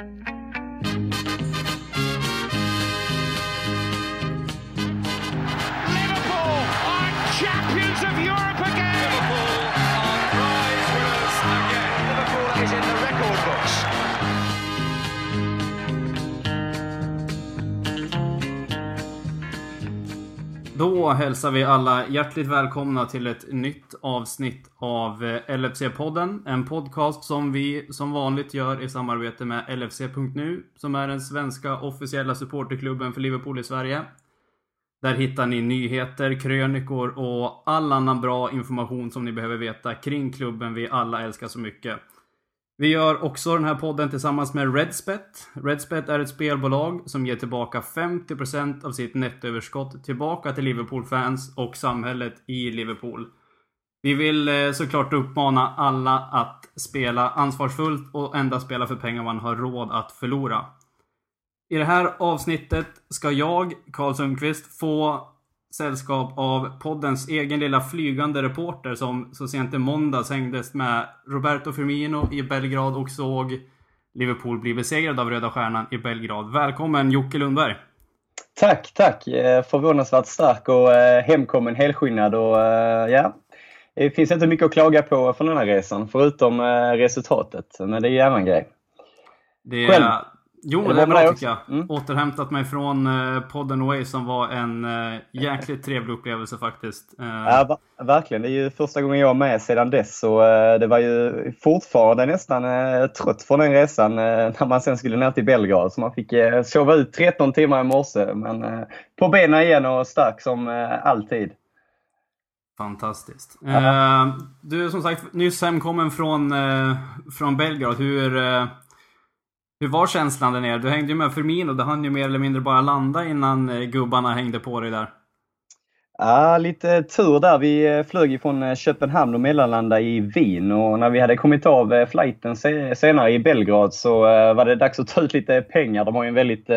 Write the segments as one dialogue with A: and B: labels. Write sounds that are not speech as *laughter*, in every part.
A: Liverpool
B: Då hälsar vi alla hjärtligt välkomna till ett nytt avsnitt av eh, LFC-podden. En podcast som vi som vanligt gör i samarbete med LFC.nu, som är den svenska officiella supporterklubben för Liverpool i Sverige. Där hittar ni nyheter, krönikor och all annan bra information som ni behöver veta kring klubben vi alla älskar så mycket. Vi gör också den här podden tillsammans med Redspet. Redspet är ett spelbolag som ger tillbaka 50% av sitt nettoöverskott tillbaka till Liverpool-fans och samhället i Liverpool. Vi vill eh, såklart uppmana alla att spela ansvarsfullt och endast spela för pengar man har råd att förlora. I det här avsnittet ska jag, Karl Sundqvist, få sällskap av poddens egen lilla flygande reporter som så sent i måndags hängdes med Roberto Firmino i Belgrad och såg Liverpool bli besegrad av Röda Stjärnan i Belgrad. Välkommen Jocke Lundberg!
C: Tack, tack! Eh, Förvånansvärt stark och eh, hemkommen helskinnad och eh, ja, det finns inte mycket att klaga på från den här resan förutom resultatet. Men det är ju en grej.
B: Det
C: Själv?
B: Jo, det
C: det
B: är
C: bra
B: tycker
C: dig
B: jag.
C: också? Mm.
B: Återhämtat mig från eh, podden Away som var en eh, jäkligt trevlig upplevelse faktiskt. Eh,
C: Ja, verkligen. Det är ju första gången jag är med sedan dess så eh, det var ju fortfarande nästan eh, trött från den resan eh, när man sen skulle ner till Belgrad. Så man fick eh, sova ut 13 timmar i morse men på benen igen och stark som alltid.
B: Fantastiskt. Eh, du är som sagt nyss hemkommen från, från Belgrad. Hur, hur var känslan där nere? Du hängde ju med Firmino. Det hann ju mer eller mindre bara landa innan eh, gubbarna hängde på dig där.
C: Ja, lite tur där. Vi eh, flög ifrån eh, Köpenhamn och mellanlandade i Wien och när vi hade kommit av flighten senare i Belgrad så var det dags att ta ut lite pengar. De har ju en väldigt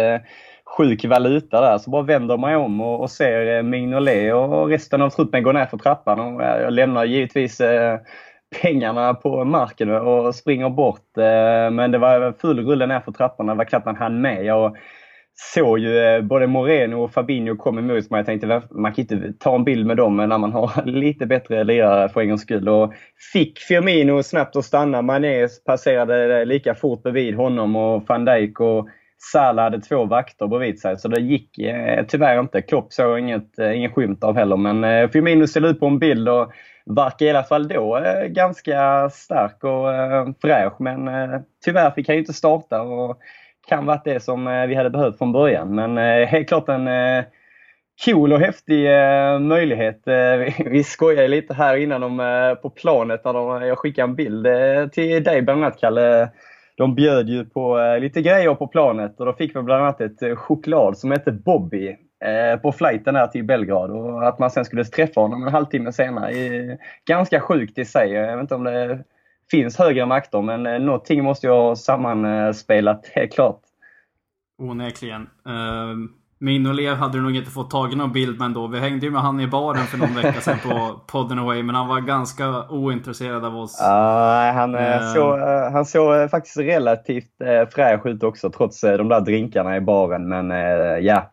C: sjuk valuta där. Så bara vänder man om och, ser Mignolet och resten av truppen gå ner för trappan. Och jag lämnar givetvis pengarna på marken och springer bort. Eh, men det var full rulle ner för trapporna. Det var knappt man hann med. Jag såg ju eh, både Moreno och Fabinho kom emot mig. Jag tänkte man kan inte ta en bild med dem när man har *laughs* lite bättre lirare för en gångs skull. Och fick Firmino snabbt att stanna. Mané passerade lika fort bredvid honom och van Dijk och Salah hade två vakter bredvid sig. Så det gick eh, tyvärr inte. Klopp såg inget, eh, ingen skymt av heller. Men eh, Firmino ställde ut på en bild och verkar i alla fall då eh, ganska stark och eh, fräsch. Men eh, tyvärr fick han ju inte starta. Och, kan varit det som eh, vi hade behövt från början. Men eh, helt klart en eh, cool och häftig eh, möjlighet. Eh, vi, vi skojade lite här innan om, eh, på planet när de, jag skickade en bild eh, till dig bland annat Kalle. De bjöd ju på eh, lite grejer på planet och då fick vi bland annat ett eh, choklad som hette Bobby eh, på flighten här till Belgrad och att man sen skulle träffa honom en halvtimme senare. är ganska sjukt i sig. Jag vet inte om det finns högre makter men någonting måste jag ha sammanspelat helt klart.
B: Onekligen. Ehm, Uh, Mignolet hade nog inte fått tag i någon bild med ändå. Vi hängde ju med han i baren för någon vecka sedan på *laughs* podden Away. Men han var ganska ointresserad av oss.
C: Ja, han, eh,
B: Eh.
C: såg, eh, han såg faktiskt relativt fräsch ut också trots de där drinkarna i baren. Men ja,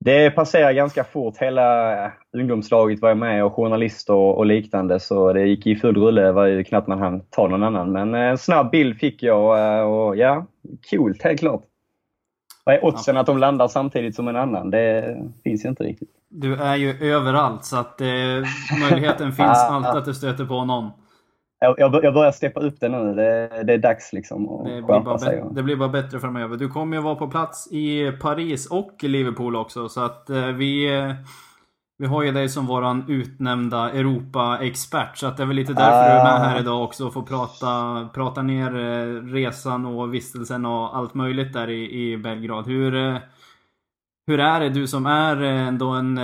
C: det passerar ganska fort. Hela ungdomslaget var med och journalister och, och liknande så det gick i full rulle. Det var ju knappt man hann ta någon annan. Men en snabb bild fick jag och ja, coolt helt klart. Vad är oddsen att de landar samtidigt som en annan? Det finns ju inte riktigt.
B: Du är ju överallt så att eh, möjligheten *laughs* finns alltid att du stöter på någon.
C: Jag, jag, jag börjar steppa upp det nu. Det, det är dags liksom att
B: Det blir, bara
C: sig.
B: det blir bara bättre framöver. Du kommer ju vara på plats i Paris och Liverpool också. Så att eh, vi, eh, vi har ju dig som våran utnämnda Europa-expert. Så att det är väl lite därför du är med här idag också. Och får prata, prata ner eh, resan och vistelsen och allt möjligt där i, i Belgrad. Hur, eh, hur är det? Du som är eh, ändå en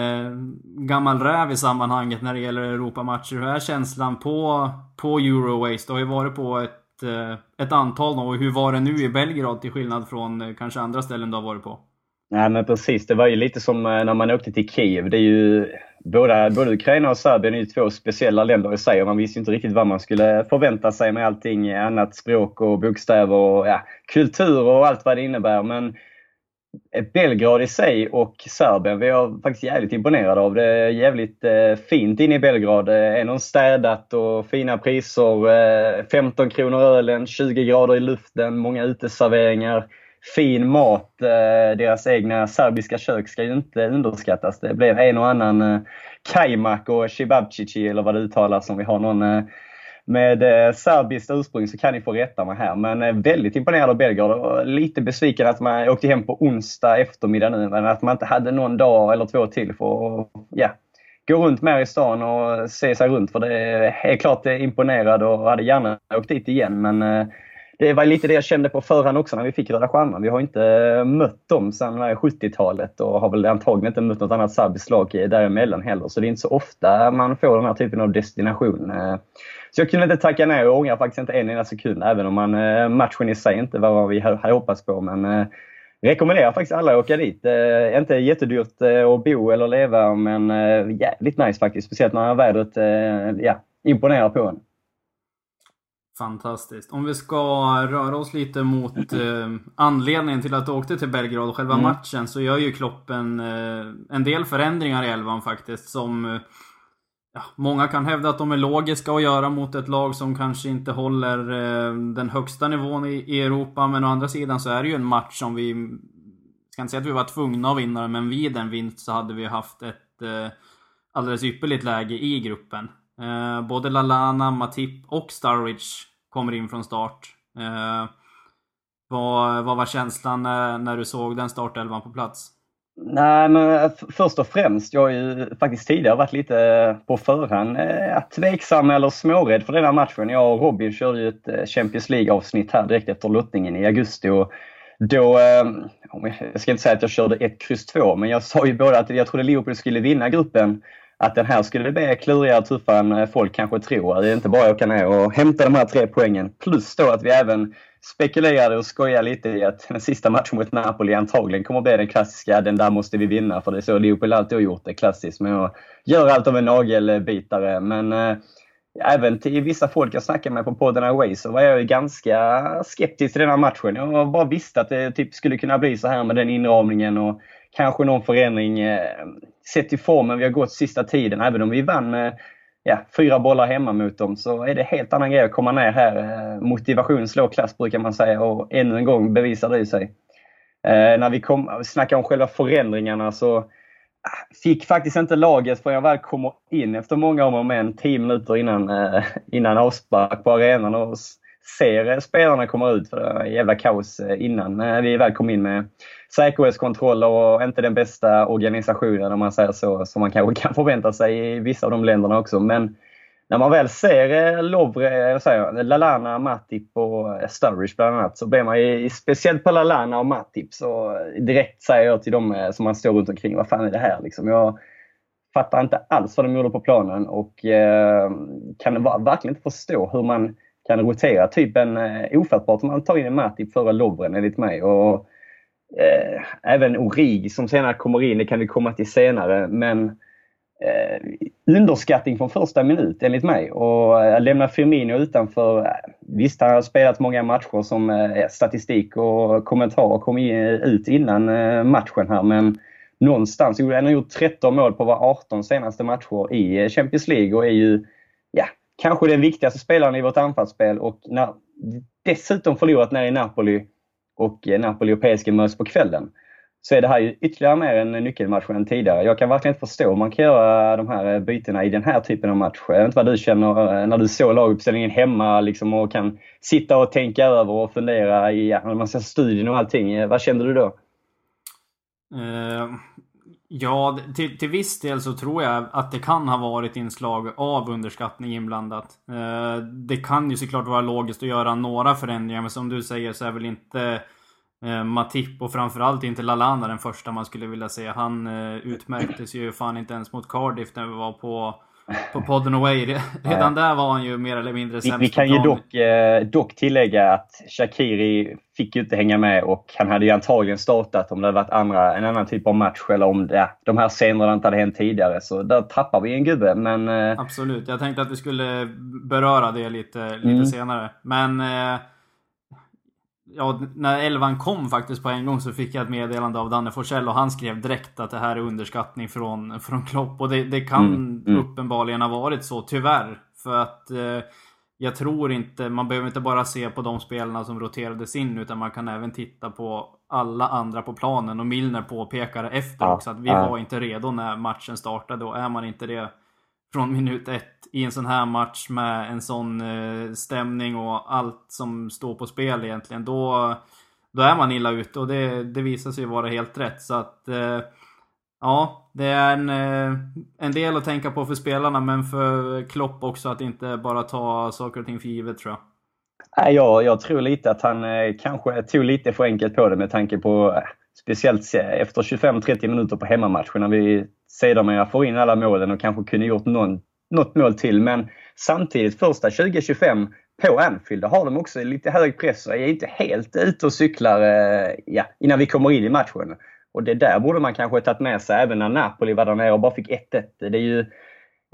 B: gammal räv i sammanhanget när det gäller Europamatcher. Hur är känslan på, på Eurowaste? Du har ju varit på ett, ett antal. Och hur var det nu i Belgrad till skillnad från kanske andra ställen du har varit på?
C: Nej men precis, det var ju lite som eh, när man åkte till Kiev. Det är ju, både, både Ukraina och Serbien är ju två speciella länder i sig och man visste inte riktigt vad man skulle förvänta sig med allting eh, annat språk och bokstäver och ja, kultur och allt vad det innebär. Men Belgrad i sig och Serbien, vi är faktiskt jävligt imponerade av det. är Jävligt eh, fint inne i Belgrad. Ändå städat och fina priser. Eh, 15 kronor ölen, 20 grader i luften, många uteserveringar fin mat. Eh, deras egna serbiska kök ska ju inte underskattas. Det blev en och annan eh, kajmak och cevapcici eller vad det uttalas om vi har någon eh, med serbiskt ursprung så kan ni få rätta mig här. Men väldigt imponerad av Belgrad och lite besviken att man åkte hem på onsdag eftermiddag nu. Men att man inte hade någon dag eller två till för att ja, gå runt mer i stan och se sig runt. För det är helt klart imponerad och hade gärna åkt dit igen. Men det var lite det jag kände på förhand också när vi fick Röda Stjärnan. Vi har inte eh, mött dem sedan eh, 70-talet och har väl antagligen inte mött något annat serbiskt lag eh, däremellan heller. Så det är inte så ofta man får den här typen av destination. Så jag kunde inte tacka nej och ångrar faktiskt inte en enda sekund, även om man, matchen i sig inte var vad vi hade hoppats på. Men rekommenderar faktiskt alla att åka dit. Eh, inte jättedyrt att bo eller leva, men jävligt nice faktiskt. Speciellt när vädret ja, imponerar på en.
B: Fantastiskt. Om vi ska röra oss lite mot *clears throat* eh, anledningen till att du åkte till Belgrad och själva mm. matchen så gör ju Klopp en, eh, en del förändringar i elvan faktiskt som eh, ja, Många kan hävda att de är logiska att göra mot ett lag som kanske inte håller eh, den högsta nivån i, i, Europa men å andra sidan så är det ju en match som vi ska inte säga att vi var tvungna att vinna men vid en vinst så hade vi haft ett eh, alldeles ypperligt läge i gruppen. Eh, både Lalana, Matip och Starwich kommer in från start. Eh, vad, vad var känslan när, när du såg den startelvan på plats?
C: Nej, men först och främst, jag har ju faktiskt tidigare varit lite eh, på förhand eh, tveksam eller smårädd för den här matchen. Jag och Robin körde ju ett eh, Champions League-avsnitt här direkt efter lottningen i augusti. Och då, eh, jag ska inte säga att jag körde 1, kryss 2, men jag sa ju både att jag trodde Liverpool skulle vinna gruppen att den här skulle bli klurigare och tuffare än eh, folk kanske tror. Det är inte bara att åka ner och hämta de här tre poängen. Plus då att vi även spekulerade och skojade lite i att den sista matchen mot Napoli antagligen kommer att bli den klassiska, den där måste vi vinna. För det är så Leopold alltid har gjort det klassiskt med att göra allt av en nagelbitare. Men äh, även till vissa folk jag snackade med på podden Away så var jag ganska skeptisk till den här matchen. Jag bara visste att det typ skulle kunna bli så här med den inramningen och kanske någon förändring eh, sett till formen vi har gått sista tiden. Även om vi vann med ja, fyra bollar hemma mot dem så är det helt annan grej att komma ner här. Eh, motivation slår klass brukar man säga och ännu en gång bevisar det sig. Eh, när vi kom, snackar om själva förändringarna så ah, fick faktiskt inte laget förrän jag väl kommer in efter många om och men 10 minuter innan, eh, innan avspark på arenan och ser spelarna komma ut. För det var jävla kaos eh, innan vi väl kom in med säkerhetskontroller och inte den bästa organisationen om man säger så, som man kanske *laughs* kan förvänta sig i vissa av de länderna också. Men när man väl ser eh, Lovre, eh, säger, Lalana, Matip och Sturridge bland annat så blir man ju, speciellt på Lalana och Matip, så direkt säger jag till dem som man står runt omkring, vad fan är det här liksom? Jag fattar inte alls vad de gjorde på planen och eh, kan verkligen inte förstå hur man kan rotera. Typ en eh, ofattbart om man tar in en Matip före Lovren enligt mig. Och, eh, även Origi som senare kommer in, det kan vi komma till senare. Men eh, underskattning från första minut enligt mig. Och eh, lämna Firmino utanför. Eh, visst, han har spelat många matcher som eh, statistik och kommentarer kom in, ut innan eh, matchen här. Men någonstans, han har gjort 13 mål på var 18 senaste matcher i eh, Champions League och är ju kanske den viktigaste spelaren i vårt anfallsspel och när dessutom förlorat nere i Napoli och eh, Napoli och PSG möts på kvällen så är det här ju ytterligare mer en nyckelmatch än tidigare. Jag kan verkligen inte förstå hur man kan göra de här eh, bytena i den här typen av match. Jag vet inte vad du känner eh, när du såg laguppställningen hemma liksom, och kan sitta och tänka över och fundera i ja, man ser studien och allting. Vad kände du då?
B: Uh, Ja, till, till viss del så tror jag att det kan ha varit inslag av underskattning inblandat. Eh, det kan ju såklart vara logiskt att göra några förändringar, men som du säger så är väl inte eh, Matip och framförallt inte Lalana den första man skulle vilja se. Han eh, utmärktes ju fan inte ens mot Cardiff när vi var på på podden Away. Redan där var han ju mer eller mindre
C: sämst Vi, vi kan ju dock, eh, dock tillägga att Shakiri fick ju inte hänga med och han hade ju antagligen startat om det hade varit andra, en annan typ av match eller om det, de här scenerna inte hade hänt tidigare. Så där tappar vi en gubbe. Men, eh...
B: Absolut. Jag tänkte att vi skulle beröra det lite, lite mm. senare. Men eh, ja, när elvan kom faktiskt på en gång så fick jag ett meddelande av Danne Forsell och han skrev direkt att det här är underskattning från, från Klopp. Och det, det kan mm, mm. uppenbarligen ha varit så, tyvärr. För att eh, jag tror inte, man behöver inte bara se på de spelarna som roterades in utan man kan även titta på alla andra på planen. Och Milner påpekade efter ja, också att vi ja. var inte redo när matchen startade och är man inte det från minut ett i en sån här match med en sån eh, stämning och allt som står på spel egentligen. Då, då är man illa ute och det, det visar sig vara helt rätt. Så att eh, Ja, det är en, eh, en del att tänka på för spelarna men för Klopp också att inte bara ta saker och ting för givet tror jag.
C: Jag, jag tror lite att han kanske tog lite för enkelt på det med tanke på speciellt efter 25-30 minuter på hemmamatchen när vi sedermera får in alla målen och kanske kunde gjort någon, något mål till. Men samtidigt, första 20-25 på Anfield, har de också lite hög press och är inte helt ute och cyklar eh, ja, innan vi kommer in i matchen. Och det där borde man kanske tagit med sig även när Napoli var där nere och bara fick 1-1. Det är ju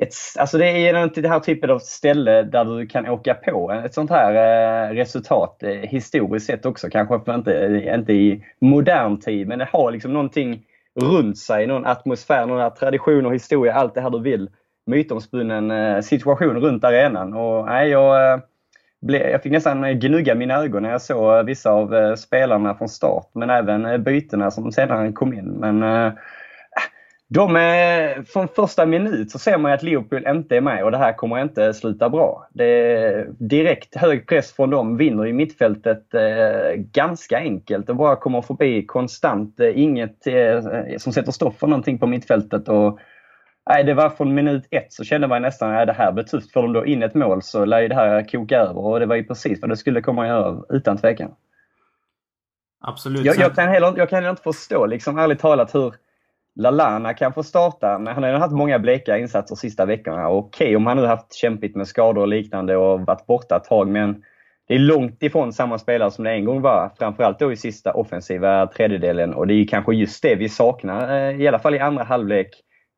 C: ett, alltså det är inte det här typen av ställe där du kan åka på ett sånt här eh, resultat eh, historiskt sett också. Kanske inte, inte i modern tid, men det har liksom någonting runt sig. Någon atmosfär, någon tradition och historia, allt det här du vill. Mytomspunnen eh, situation runt arenan. Och, nej, jag, eh, jag fick nästan gnugga mina ögon när jag såg eh, vissa av spelarna från start. Men även bytena som senare kom in. Men de är, från första minut så ser man att Liverpool inte är med och det här kommer inte sluta bra. Det är direkt hög press från dem, vinner i mittfältet eh, ganska enkelt och bara kommer förbi konstant. Eh, inget eh, som sätter stopp för någonting på mittfältet. Och, nej, det var från minut ett så kände man nästan att det här blir tufft. Får de då in ett mål så lär det här koka över och det var ju precis vad det skulle komma att göra utan tvekan.
B: Absolut.
C: Jag, jag, kan, heller, jag kan heller inte förstå, liksom, ärligt talat, hur Lalana kan få starta, men han har haft många bleka insatser sista veckorna. Okej okay, om han nu haft kämpigt med skador och liknande och varit borta ett tag, men det är långt ifrån samma spelare som det en gång var. Framförallt då i sista offensiva tredjedelen och det är kanske just det vi saknar, eh, i alla fall i andra halvlek.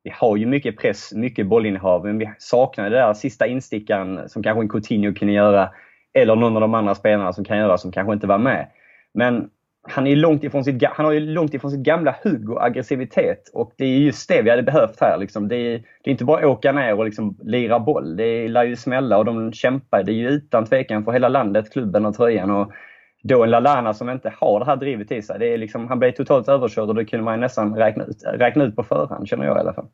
C: Vi har ju mycket press, mycket bollinnehav, men vi saknar den där sista instickaren som kanske en Coutinho kunde göra. Eller någon av de andra spelarna som kan göra som kanske inte var med. Men han, är långt ifrån sitt, han har ju långt ifrån sitt gamla hugg och aggressivitet. Och det är just det vi hade behövt här. Liksom. Det, är, det, är, inte bara att åka ner och liksom lira boll. Det lär ju smälla och de kämpar. Det är ju utan tvekan för hela landet, klubben och tröjan. Och då en Lalana som inte har det här drivet i sig. Det är liksom, han blev totalt överkörd och det kunde man nästan räkna ut, räkna ut på förhand, känner jag i alla fall.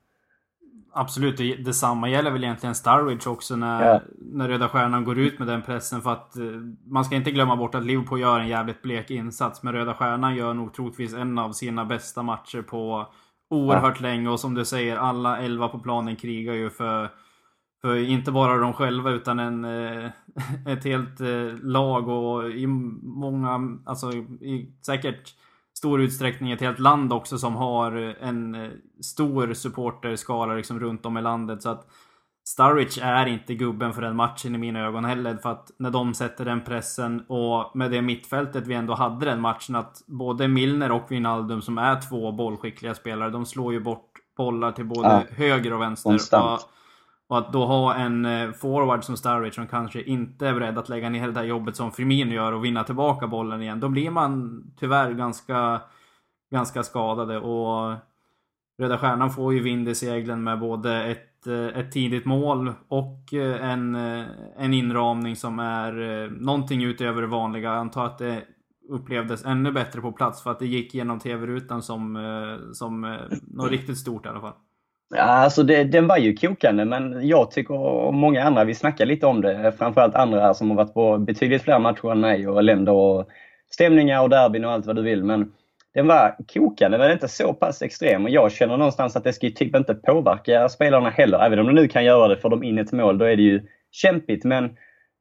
B: Absolut, detsamma gäller väl egentligen Starwich också när, ja. när Röda Stjärnan går ut med den pressen. För att eh, man ska inte glömma bort att Liverpool gör en jävligt blek insats. Men Röda Stjärnan gör nog troligtvis en av sina bästa matcher på oerhört ja. länge. Och som du säger, alla elva på planen krigar ju för, för inte bara de själva utan en, eh, *laughs* ett helt eh, lag och i många, alltså i, säkert stor utsträckning ett helt land också som har en eh, stor supporterskala liksom runt om i landet. Så att Sturridge är inte gubben för den matchen i mina ögon heller. För att när de sätter den pressen och med det mittfältet vi ändå hade den matchen att både Milner och Wijnaldum som är två bollskickliga spelare, de slår ju bort bollar till både ja. höger och vänster. Och och att då ha en eh, forward som Sturridge som kanske inte är beredd att lägga ner det där jobbet som Firmino gör och vinna tillbaka bollen igen. Då blir man tyvärr ganska, ganska skadade och Röda Stjärnan får ju vind i seglen med både ett, eh, ett tidigt mål och eh, en, en inramning som är någonting utöver det vanliga. Jag antar att det upplevdes ännu bättre på plats för att det gick genom TV-rutan som, som något riktigt stort i alla fall.
C: Ja, alltså det, den var ju kokande, men jag tycker och många andra, vi snackar lite om det, framförallt andra som har varit på betydligt fler matcher än mig och länder och stämningar och derbyn och allt vad du vill. Men den var kokande, men inte så pass extrem. Och jag känner någonstans att det ska ju typ inte påverka spelarna heller. Även om de nu kan göra det, för de in ett mål, då är det ju kämpigt. Men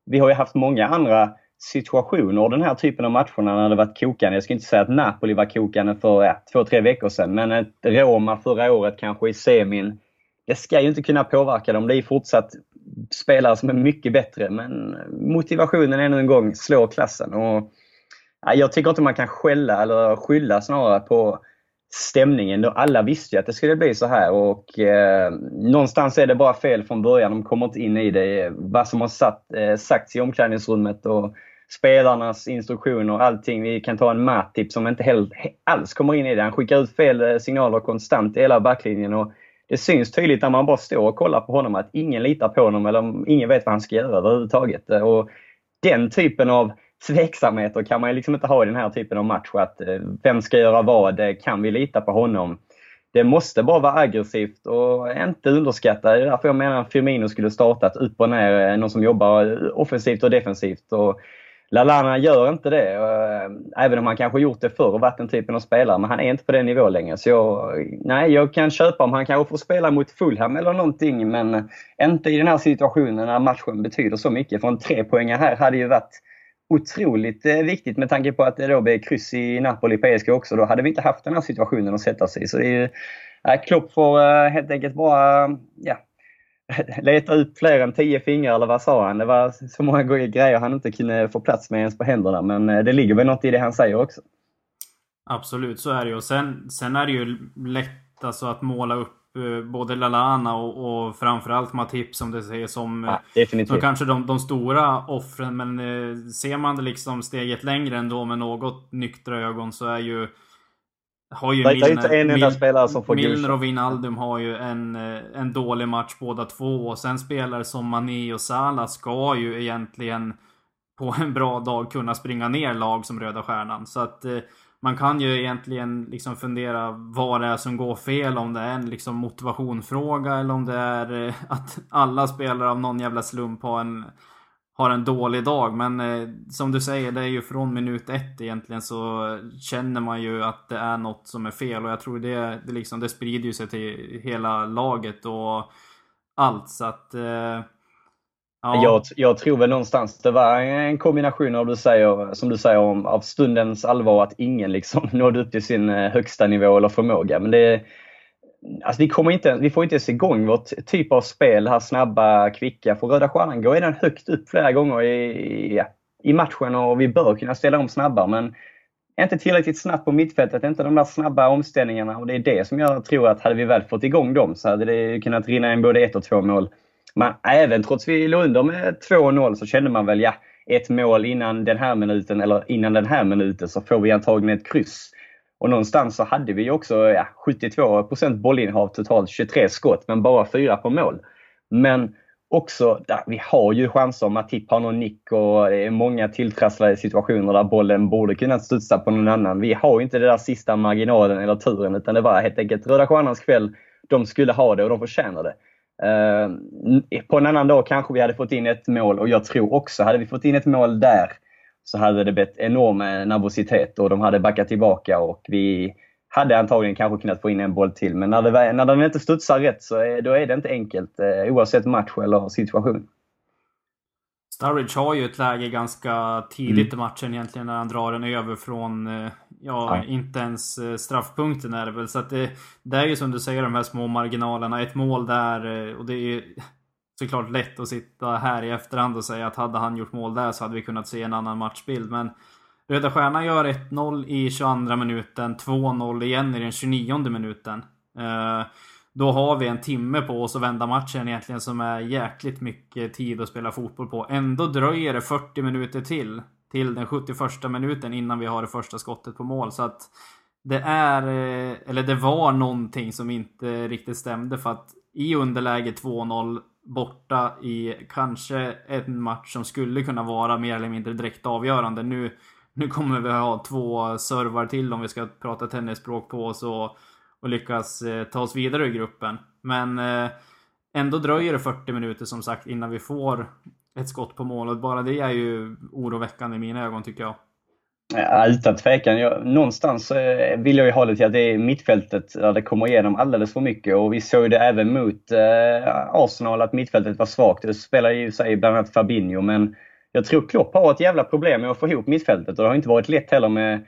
C: vi har ju haft många andra situationer och den här typen av matcherna när det varit kokande. Jag ska inte säga att Napoli var kokande för ja, två, tre veckor sedan, men ett Roma förra året kanske i semin. det ska ju inte kunna påverka dem. Det är fortsatt spelare som är mycket bättre, men motivationen ännu en gång slår klassen. Och, ja, jag tycker inte man kan skälla eller skylla snarare på stämningen. Alla visste ju att det skulle bli så här och eh, någonstans är det bara fel från början. De kommer inte in i det. Vad som har satt, eh, sagts i omklädningsrummet och spelarnas instruktioner och allting. Vi kan ta en Matip som inte helt, alls kommer in i det. Han skickar ut fel eh, signaler konstant i hela backlinjen. Och det syns tydligt när man bara står och kollar på honom att ingen litar på honom eller ingen vet vad han ska göra överhuvudtaget. Eh, och den typen av tveksamheter kan man liksom inte ha i den här typen av match. Att eh, vem ska göra vad? Kan vi lita på honom? Det måste bara vara aggressivt och inte underskatta. Det är därför jag menar att Firmino skulle startat upp och ner. Någon som jobbar offensivt och defensivt. Och Lalana gör inte det. Eh, även om han kanske gjort det förr och varit den typen av spelare. Men han är inte på den nivån längre. Så jag, nej, jag kan köpa om han kanske får spela mot Fulham eller någonting. Men inte i den här situationen när matchen betyder så mycket. För en trepoängare här hade ju varit otroligt eh, viktigt med tanke på att det då blev kryss i Napoli PSG också. Då hade vi inte haft den här situationen att sätta sig i. Så det är ju, eh, Klopp får helt enkelt bara ja, *laughs* leta upp fler än tio fingrar, eller vad sa han? Det var så många grejer han inte kunde få plats med ens på händerna. Men eh, det ligger väl något i det han säger också.
B: Absolut, så är det ju. Sen, sen är det ju lätt alltså, att måla upp Eh, både Lalana och, och framförallt Matip som det säger som,
C: ja, definitivt.
B: som kanske de, de stora offren. Men eh, ser man det liksom steget längre ändå med något nyktra ögon så är ju har ju
C: Milner, inte en enda spelare som får
B: Milner och Wijnaldum har ju en, eh, en dålig match båda två. Och sen spelare som Mané och Salah ska ju egentligen på en bra dag kunna springa ner lag som Röda Stjärnan. Så att eh, man kan ju egentligen liksom fundera vad det är som går fel. Om det är en liksom motivationsfråga eller om det är eh, att alla spelare av någon jävla slump har en, har en dålig dag. Men eh, som du säger, det är ju från minut ett egentligen så känner man ju att det är något som är fel. Och jag tror det, det, liksom, det sprider ju sig till hela laget och allt. Så att eh,
C: Ja. Jag, jag, tror väl någonstans det var en kombination av, du säger, som du säger, om, av stundens allvar att ingen liksom *laughs* nådde upp till sin eh, högsta nivå eller förmåga. Men det, alltså vi, kommer inte, vi får inte ens igång vårt typ av spel, det här snabba, kvicka. För Röda Stjärnan går redan högt upp flera gånger i, i matchen och vi bör kunna ställa om snabbare. Men inte tillräckligt snabbt på mittfältet, inte de där snabba omställningarna. Och det är det som jag tror att hade vi väl fått igång dem så hade det kunnat rinna in både ett och två mål men även trots vi låg under med 2-0 så kände man väl, ja, ett mål innan den här minuten eller innan den här minuten så får vi antagligen ett kryss. Och någonstans så hade vi också ja, 72 bollinnehav totalt, 23 skott, men bara fyra på mål. Men också, där, vi har ju chanser. Matip har någon nick och det är många tilltrasslade situationer där bollen borde kunna studsa på någon annan. Vi har inte den där sista marginalen eller turen utan det var helt enkelt Röda Stjärnans kväll. De skulle ha det och de förtjänar det. Uh, på en annan dag kanske vi hade fått in ett mål och jag tror också, hade vi fått in ett mål där så hade det blivit enorm nervositet och de hade backat tillbaka och vi hade antagligen kanske kunnat få in en boll till. Men när, det, när den inte studsar rätt så är, då är det inte enkelt eh, oavsett match eller situation.
B: Sturridge har ju ett läge ganska tidigt mm. i matchen egentligen när han drar den över från eh, Ja, Nej. inte ens eh, straffpunkten är det väl. Så att det, det är ju som du säger de här små marginalerna. Ett mål där och det är såklart lätt att sitta här i efterhand och säga att hade han gjort mål där så hade vi kunnat se en annan matchbild. Men Röda Stjärnan gör 1-0 i 22 minuten, 2-0 igen i den 29 minuten. Eh, då har vi en timme på oss att vända matchen egentligen som är jäkligt mycket tid att spela fotboll på. Ändå dröjer det 40 minuter till. Till den 71 minuten innan vi har det första skottet på mål. Så att det är, eh, eller det var någonting som inte riktigt stämde för att i underläge 2-0 borta i kanske en match som skulle kunna vara mer eller mindre direkt avgörande. Nu, nu kommer vi ha två servar till om vi ska prata tennisspråk på oss och och lyckas eh, ta oss vidare i gruppen. Men eh, ändå dröjer det 40 minuter som sagt innan vi får ett skott på mål och Bara det är ju oroväckande i mina ögon tycker jag.
C: Ja, utan tvekan. Jag, någonstans eh, vill jag ju ha det till att det är mittfältet där det kommer igenom alldeles för mycket. Och vi såg det även mot eh, Arsenal att mittfältet var svagt. Det spelar ju sig bland annat Fabinho, men jag tror Klopp har ett jävla problem med att få ihop mittfältet. Och det har inte varit lätt heller med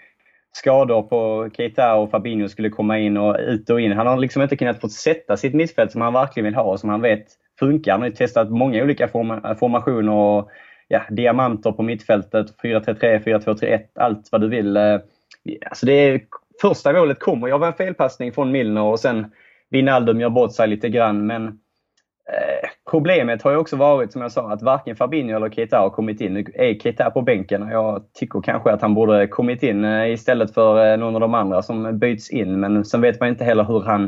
C: skador på Keita och Fabinho skulle komma in och ut och in. Han har liksom inte kunnat få sätta sitt mittfält som han verkligen vill ha och som han vet funkar. Han har ju testat många olika form formationer och ja, diamanter på mittfältet. 4-3-3, 4-2-3-1, allt vad du vill. Eh, alltså det är, första målet kommer av en felpassning från Milner och sen Wijnaldum gör bort sig lite grann. Men eh, problemet har ju också varit, som jag sa, att varken Fabinho eller Keita har kommit in. Nu är Keita på bänken och jag tycker kanske att han borde kommit in eh, istället för eh, någon av de andra som byts in. Men sen vet man inte heller hur han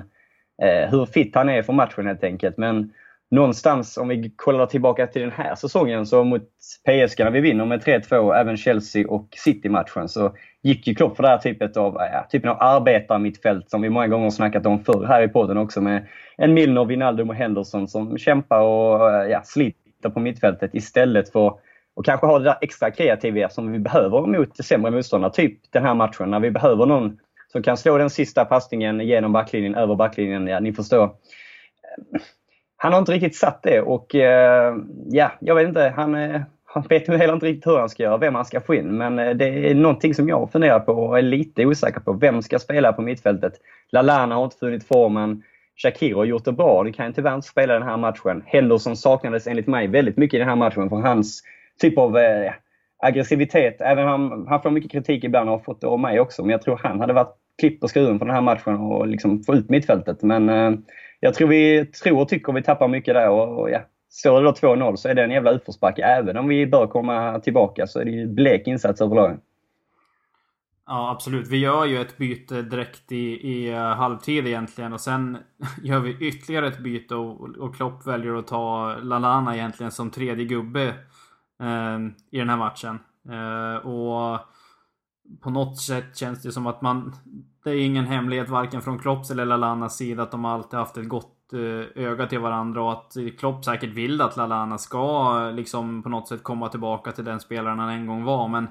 C: eh, hur fit han är för matchen helt enkelt. Men någonstans, om vi kollar tillbaka till den här säsongen, så mot PSG när vi vinner med 3-2, även Chelsea och City-matchen, så gick ju Klopp för det här typet av, ja, typen av arbetarmittfält som vi många gånger snackat om förr här i podden också med en Milner, Wijnaldum och Henderson som kämpar och äh, ja, sliter på mittfältet istället för att kanske ha det där extra kreativa som vi behöver mot sämre motståndare. Typ den här matchen när vi behöver någon som kan slå den sista passningen genom backlinjen, över backlinjen. Ja, ni förstår han har inte riktigt satt det och eh, ja, jag vet inte. Han, eh, han vet heller inte riktigt hur han ska göra, vem han ska få in. Men eh, det är någonting som jag funderar på och är lite osäker på. Vem ska spela på mittfältet? Lalana har inte funnit formen. Shakir har gjort det bra. Nu kan ju tyvärr inte spela den här matchen. Henderson saknades enligt mig väldigt mycket i den här matchen för hans typ av eh, aggressivitet. Även han, han får mycket kritik ibland och har fått det av mig också. Men jag tror han hade varit klipp på skruven på den här matchen och liksom få ut mittfältet. Men eh, jag tror vi tror och tycker vi tappar mycket där. Och, och ja, Står det då 2-0 så är det en jävla utförsbacke. Även om vi bör komma tillbaka så är det ju blek insats överlag.
B: Ja, absolut. Vi gör ju ett byte direkt i, i uh, halvtid egentligen och sen *laughs* gör vi ytterligare ett byte och, och Klopp väljer att ta Lalana egentligen som tredje gubbe uh, i den här matchen. Uh, och på något sätt känns det som att man... Det är ingen hemlighet varken från Klopps eller Lalanas sida att de alltid haft ett gott eh, öga till varandra och att Klopp säkert vill att Lalana ska liksom på något sätt komma tillbaka till den spelaren han en gång var. Men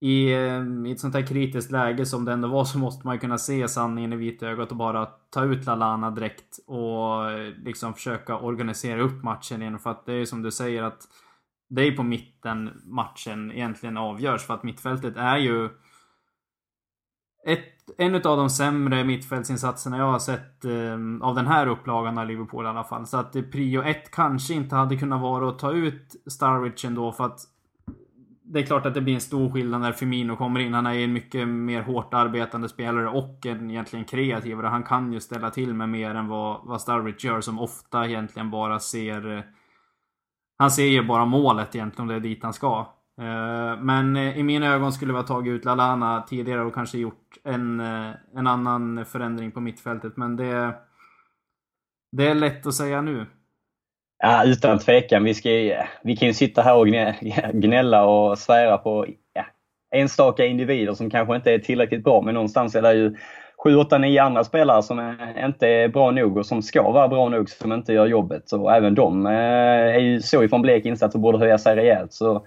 B: i, eh, i ett sånt här kritiskt läge som det ändå var så måste man ju kunna se sanningen i vitögat och bara ta ut Lalana direkt och eh, liksom försöka organisera upp matchen igen. För att det är som du säger att det är på mitten matchen egentligen avgörs. För att mittfältet är ju ett, en av de sämre mittfältsinsatserna jag har sett eh, av den här upplagan av Liverpool i alla fall. Så att eh, prio ett kanske inte hade kunnat vara att ta ut Starwich ändå för att det är klart att det blir en stor skillnad när Firmino kommer in. Han är en mycket mer hårt arbetande spelare och en egentligen kreativare. Han kan ju ställa till med mer än vad, vad Starwich gör som ofta egentligen bara ser eh, han ser ju bara målet egentligen om det är dit han ska. Eh, men eh, i mina ögon skulle vi ha tagit ut Lalana tidigare och kanske gjort en, eh, en annan förändring på mittfältet. Men det, det är lätt att säga nu.
C: Ja, utan tvekan. Vi, ska, vi kan ju sitta här och gnälla och svära på ja, enstaka individer som kanske inte är tillräckligt bra. Men någonstans är det ju 7, 8, 9 andra spelare som inte är bra nog och som ska vara bra nog som inte gör jobbet. Och även de är ju så ifrån blek insats och borde höja sig rejält. Så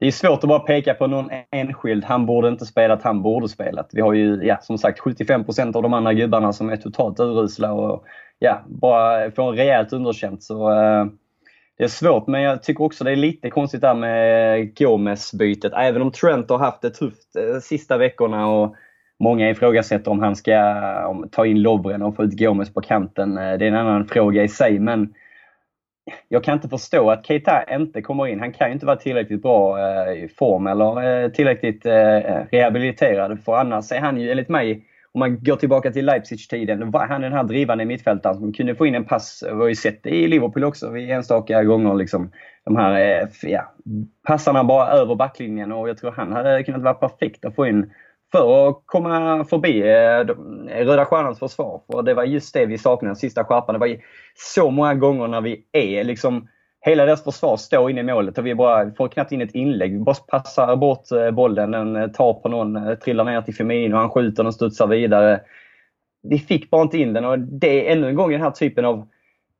C: det är svårt att bara peka på någon enskild. Han borde inte spelat, han borde spelat. Vi har ju ja, som sagt 75% av de andra gubbarna som är totalt urusla och ja, bara får en rejält underkänt. Så, eh, det är svårt, men jag tycker också det är lite konstigt där med Gomes-bytet. Även om Trent har haft det tufft de sista veckorna och Många ifrågasätter om han ska om, ta in Lovren och få ut Gomes på kanten. Eh, det är en annan fråga i sig, men jag kan inte förstå att Keita inte kommer in. Han kan ju inte vara tillräckligt bra eh, i form eller eh, tillräckligt eh, rehabiliterad. För annars är han ju enligt mig, om man går tillbaka till Leipzig-tiden, var han den här drivande mittfältaren som kunde få in en pass. Vi har ju sett det i Liverpool också vid enstaka gånger. Liksom. De här eh, ja, passarna bara över backlinjen och jag tror han hade kunnat vara perfekt att få in för att komma förbi eh, eh, Röda Stjärnans försvar. För det var just det vi saknade, den sista skärpan. Det var så många gånger när vi är liksom Hela deras försvar står inne i målet och vi bara får knappt in ett inlägg. Vi bara passar bort eh, bollen, den tar på någon, trillar ner till Firmino, han skjuter och studsar vidare. Vi fick bara inte in den och det är ännu en gång den här typen av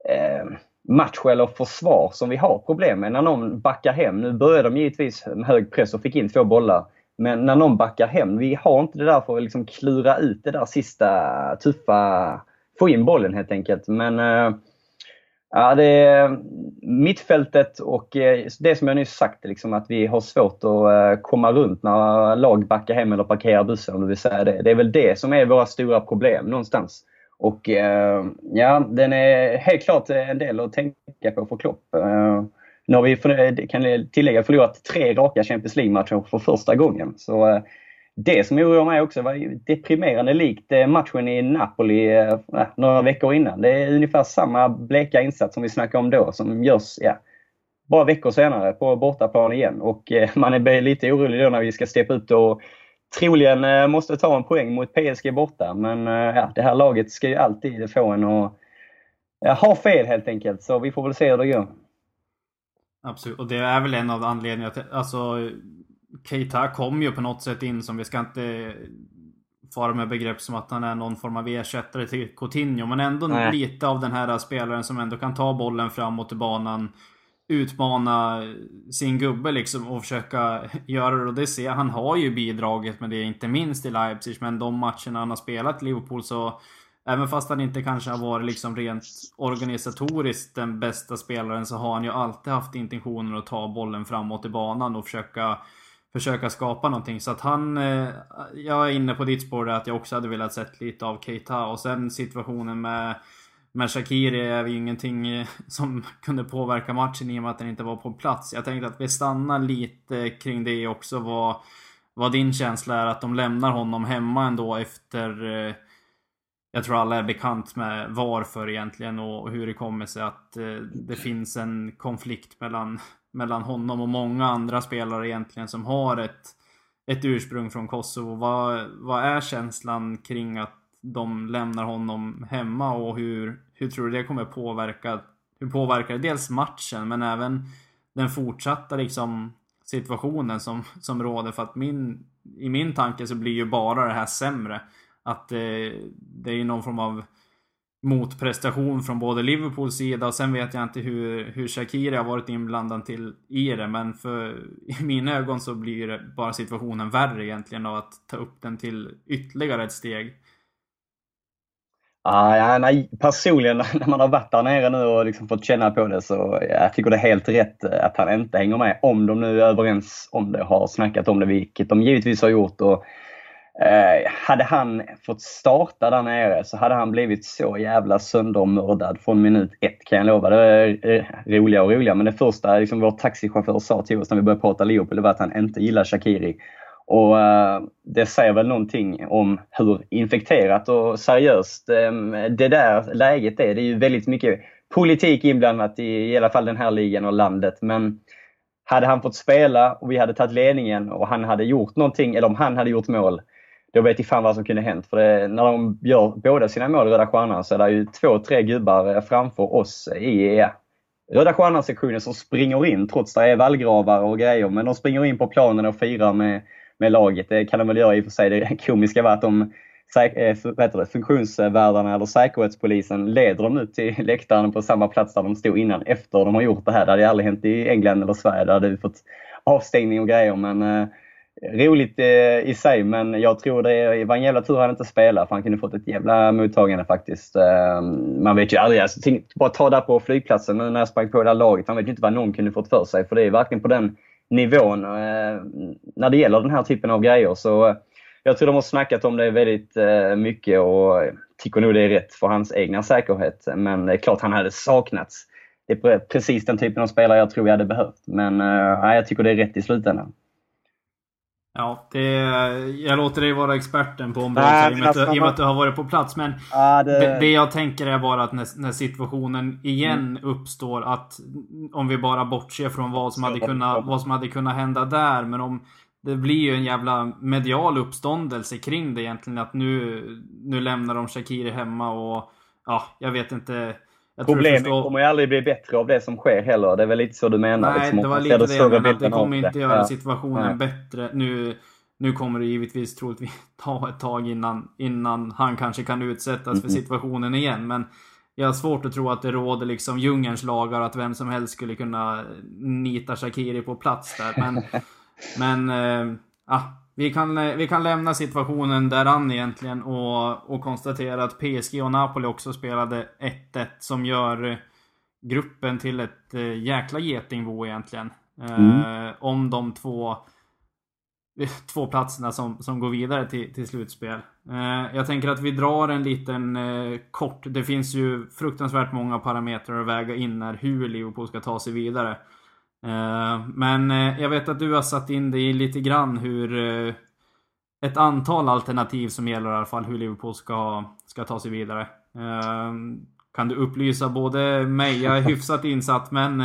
C: eh, match eller försvar som vi har problem med. När någon backar hem, nu började de givetvis med hög press och fick in två bollar. Men när någon backar hem, vi har inte det där för att liksom klura ut det där sista tuffa, få in bollen helt enkelt. Men eh, Ja, det är mittfältet och eh, det som jag nyss sagt, liksom, att vi har svårt att eh, komma runt när lag backar hem eller parkerar bussen om du vill säga det. Det är väl det som är våra stora problem någonstans. Och ja, den är helt klart en del att tänka på för Klopp. Nu har vi, eh, kan tillägga, förlorat tre raka Champions League-matcher för första gången. Så eh, det som oroar mig också var deprimerande likt eh, matchen i Napoli några veckor innan. Det är ungefär samma bleka insats som vi snackade om då som görs ja, bara veckor senare på bortaplan igen. Och man är lite orolig då när vi ska steppa ut och troligen måste ta en poäng mot PSG borta. Men ja, det här laget ska ju alltid få en att ja, ha fel helt enkelt. Så vi får väl se hur det går.
B: Absolut, och det är väl en av anledningarna till... Alltså, Keita kom ju på något sätt in som, vi ska inte fara med begrepp som att han är någon form av ersättare till Coutinho. Men ändå Nej. lite av den här spelaren som ändå kan ta bollen framåt i banan. Utmana sin gubbe liksom och försöka *laughs* göra det. Och det ser Han har ju bidragit med det, inte minst i Leipzig. Men de matcherna han har spelat i Liverpool så Även fast han inte kanske har varit liksom rent organisatoriskt den bästa spelaren så har han ju alltid haft intentionen att ta bollen framåt i banan och försöka försöka skapa någonting. Så att han... Eh, jag är inne på ditt spår där att jag också hade velat sett lite av Keita. Och sen situationen med, med Shakiri är ju ingenting eh, som kunde påverka matchen i och med att den inte var på plats. Jag tänkte att vi stannar lite kring det också. Vad, vad din känsla är att de lämnar honom hemma ändå efter... Eh, jag tror alla är bekant med varför egentligen och hur det kommer sig att eh, det finns en konflikt mellan mellan honom och många andra spelare egentligen som har ett, ett ursprung från Kosovo. Vad, vad är känslan kring att de lämnar honom hemma och hur, hur tror du det kommer påverka hur påverkar det dels matchen men även den fortsatta liksom situationen som, som råder för att min i min tanke så blir ju bara det här sämre. Att eh, det är ju någon form av motprestation från både Liverpools sida och sen vet jag inte hur, hur Shakiri har varit inblandad till i det men för i mina ögon så blir det bara situationen värre egentligen av att ta upp den till ytterligare ett steg.
C: Ah, ja, nej, personligen *laughs* när man har varit där nere nu och liksom fått känna på det så jag tycker det är helt rätt eh, att han inte hänger med. Om de nu är överens om det, har snackat om det, vilket de givetvis har gjort. Och Eh, hade han fått starta där nere så hade han blivit så jävla söndermördad från minut ett kan jag lova. Det är eh, roliga och roliga men det första liksom, vår taxichaufför sa till oss när vi började prata Liverpool var att han inte gillar Shakiri. Och eh, Det säger väl någonting om hur infekterat och seriöst eh, det där läget är. Det är ju väldigt mycket politik inblandat i, i alla fall den här ligan och landet. Men hade han fått spela och vi hade tagit ledningen och han hade gjort någonting, eller om han hade gjort mål, då vet jag fan vad som kunde hänt. För det, när de gör båda sina mål i Röda Stjärnan så är det ju två, tre gubbar eh, framför oss i ja, Röda Stjärnan-sektionen som springer in trots att det är vallgravar och grejer. Men de springer in på planen och firar med, med laget. Det kan de väl göra i och för sig. Det komiska var att de eh, det, funktionsvärdarna eller säkerhetspolisen leder dem ut till *laughs* läktaren på samma plats där de stod innan efter de har gjort det här. Det hade aldrig hänt i England eller Sverige. Där hade vi fått avstängning och grejer. Men eh, roligt eh, i sig, men jag tror det var en jävla tur han inte spelade för han kunde fått ett jävla mottagande faktiskt. Eh, man vet ju aldrig. Alltså, bara ta där på flygplatsen nu när jag sprang på det här laget. Man vet ju inte vad någon kunde fått för sig. För det är verkligen på den nivån eh, när det gäller den här typen av grejer. Så eh, jag tror de har snackat om det väldigt eh, mycket och tycker nog det är rätt för hans egna säkerhet. Men det är klart han hade saknats. Det är precis den typen av spelare jag tror jag hade behövt. Men eh, jag tycker det är rätt i slutändan.
B: Ja, det, jag låter dig vara experten på området Nej, i, och att, i och med att du har varit på plats. Men det... Det, det... jag tänker är bara att när, när situationen igen mm. uppstår att om vi bara bortser från vad som, hade kunnat, vad som hade kunnat hända där. Men om det blir ju en jävla medial uppståndelse kring det egentligen. Att nu, nu lämnar de Shakiri hemma och ja, jag vet inte.
C: Problemet kommer ju aldrig bli bättre av det som sker heller. Det är väl lite så du menar?
B: Nej, liksom, det var lite det jag menade. Det kommer inte göra ja. situationen ja. bättre. Nu, nu kommer det givetvis troligtvis *laughs* ta ett tag innan, innan han kanske kan utsättas mm. för situationen igen. Men jag har svårt att tro att det råder liksom djungelns lagar att vem som helst skulle kunna nita Shakiri på plats där. Men, *laughs* men äh, vi kan, eh, vi kan lämna situationen däran egentligen och, och konstatera att PSG och Napoli också spelade 1-1 som gör gruppen till ett jäkla getingbo egentligen. Mm. Om de två *laughs* två platserna som, som går vidare till, till slutspel. Eh, jag tänker att vi drar en liten eh, kort. Det finns ju fruktansvärt många parametrar att väga in när hur Liverpool ska ta sig vidare. Eh, men eh, jag vet att du har satt in dig i lite grann hur eh, ett antal alternativ som gäller i alla fall hur Liverpool ska, ska ta sig vidare. Kan du upplysa både mig, jag är hyfsat insatt, men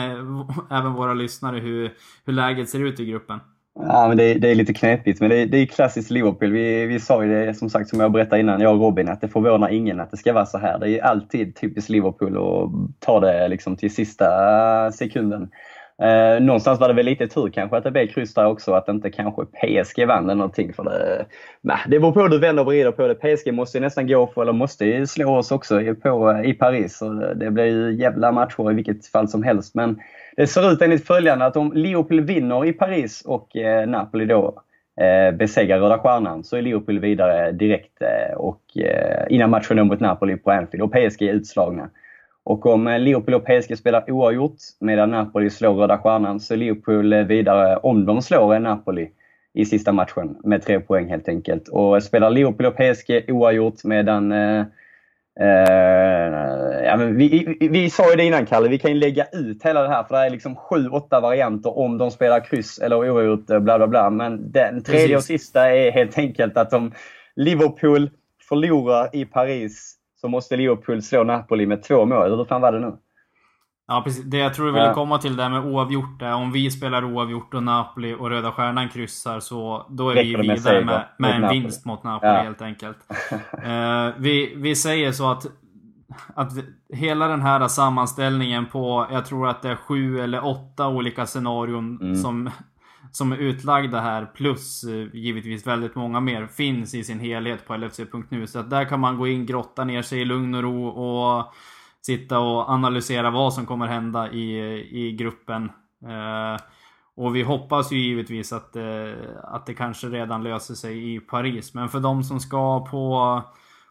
B: även våra lyssnare hur, hur läget ser ut i gruppen?
C: Ja, men det, det, är lite knepigt, men det, det är klassiskt Liverpool. Vi, vi sa ju det, som sagt, som jag berättade innan, jag och Robin, att det förvånar ingen att det ska vara så här. Det är alltid typiskt Liverpool att ta det liksom till sista sekunden. Eh, någonstans var det väl lite tur kanske att det blev kryss där också, att inte kanske PSG vann eller någonting. För det, nah, det beror på hur du vänder och vrider på det. PSG måste ju nästan gå för, eller måste ju slå oss också på, eh, i Paris. Så det, blir ju jävla matcher i vilket fall som helst. Men det ser ut enligt följande att om Liverpool vinner i Paris och eh, Napoli då eh, besegrar Röda Stjärnan så är Liverpool vidare direkt eh, och eh, innan matchen mot Napoli på Anfield och PSG är utslagna. Och om eh, Liverpool och PSG spelar oavgjort medan Napoli slår Röda Stjärnan så är Liverpool eh, vidare om de slår Napoli i sista matchen med tre poäng helt enkelt. Och spelar Liverpool och PSG oavgjort medan eh, Uh, ja, men vi, vi, vi, sa ju det innan Kalle, vi kan ju lägga ut hela det här för det är liksom sju, åtta varianter om de spelar kryss eller oavgjort, bla bla bla. Men den tredje och sista är helt enkelt att om Liverpool förlorar i Paris så måste Liverpool slå Napoli med två mål. Hur fan var det nu?
B: Ja precis. Det jag tror du ville komma till där med oavgjort är om vi spelar oavgjort och Napoli och Röda Stjärnan kryssar så då är vi vidare med, med en Napoli. vinst mot Napoli ja. helt enkelt. uh, *laughs* vi, vi säger så att att hela den här sammanställningen på, jag tror att det är sju eller åtta olika scenarion mm. som, som är utlagda här plus eh, givetvis väldigt många mer finns i sin helhet på LFC.nu. Så att där kan man gå in, grotta ner sig i lugn och ro och sitta och analysera vad som kommer hända i, i gruppen. Eh, och vi hoppas ju givetvis att, eh, att det kanske redan löser sig i Paris. Men för de som ska på,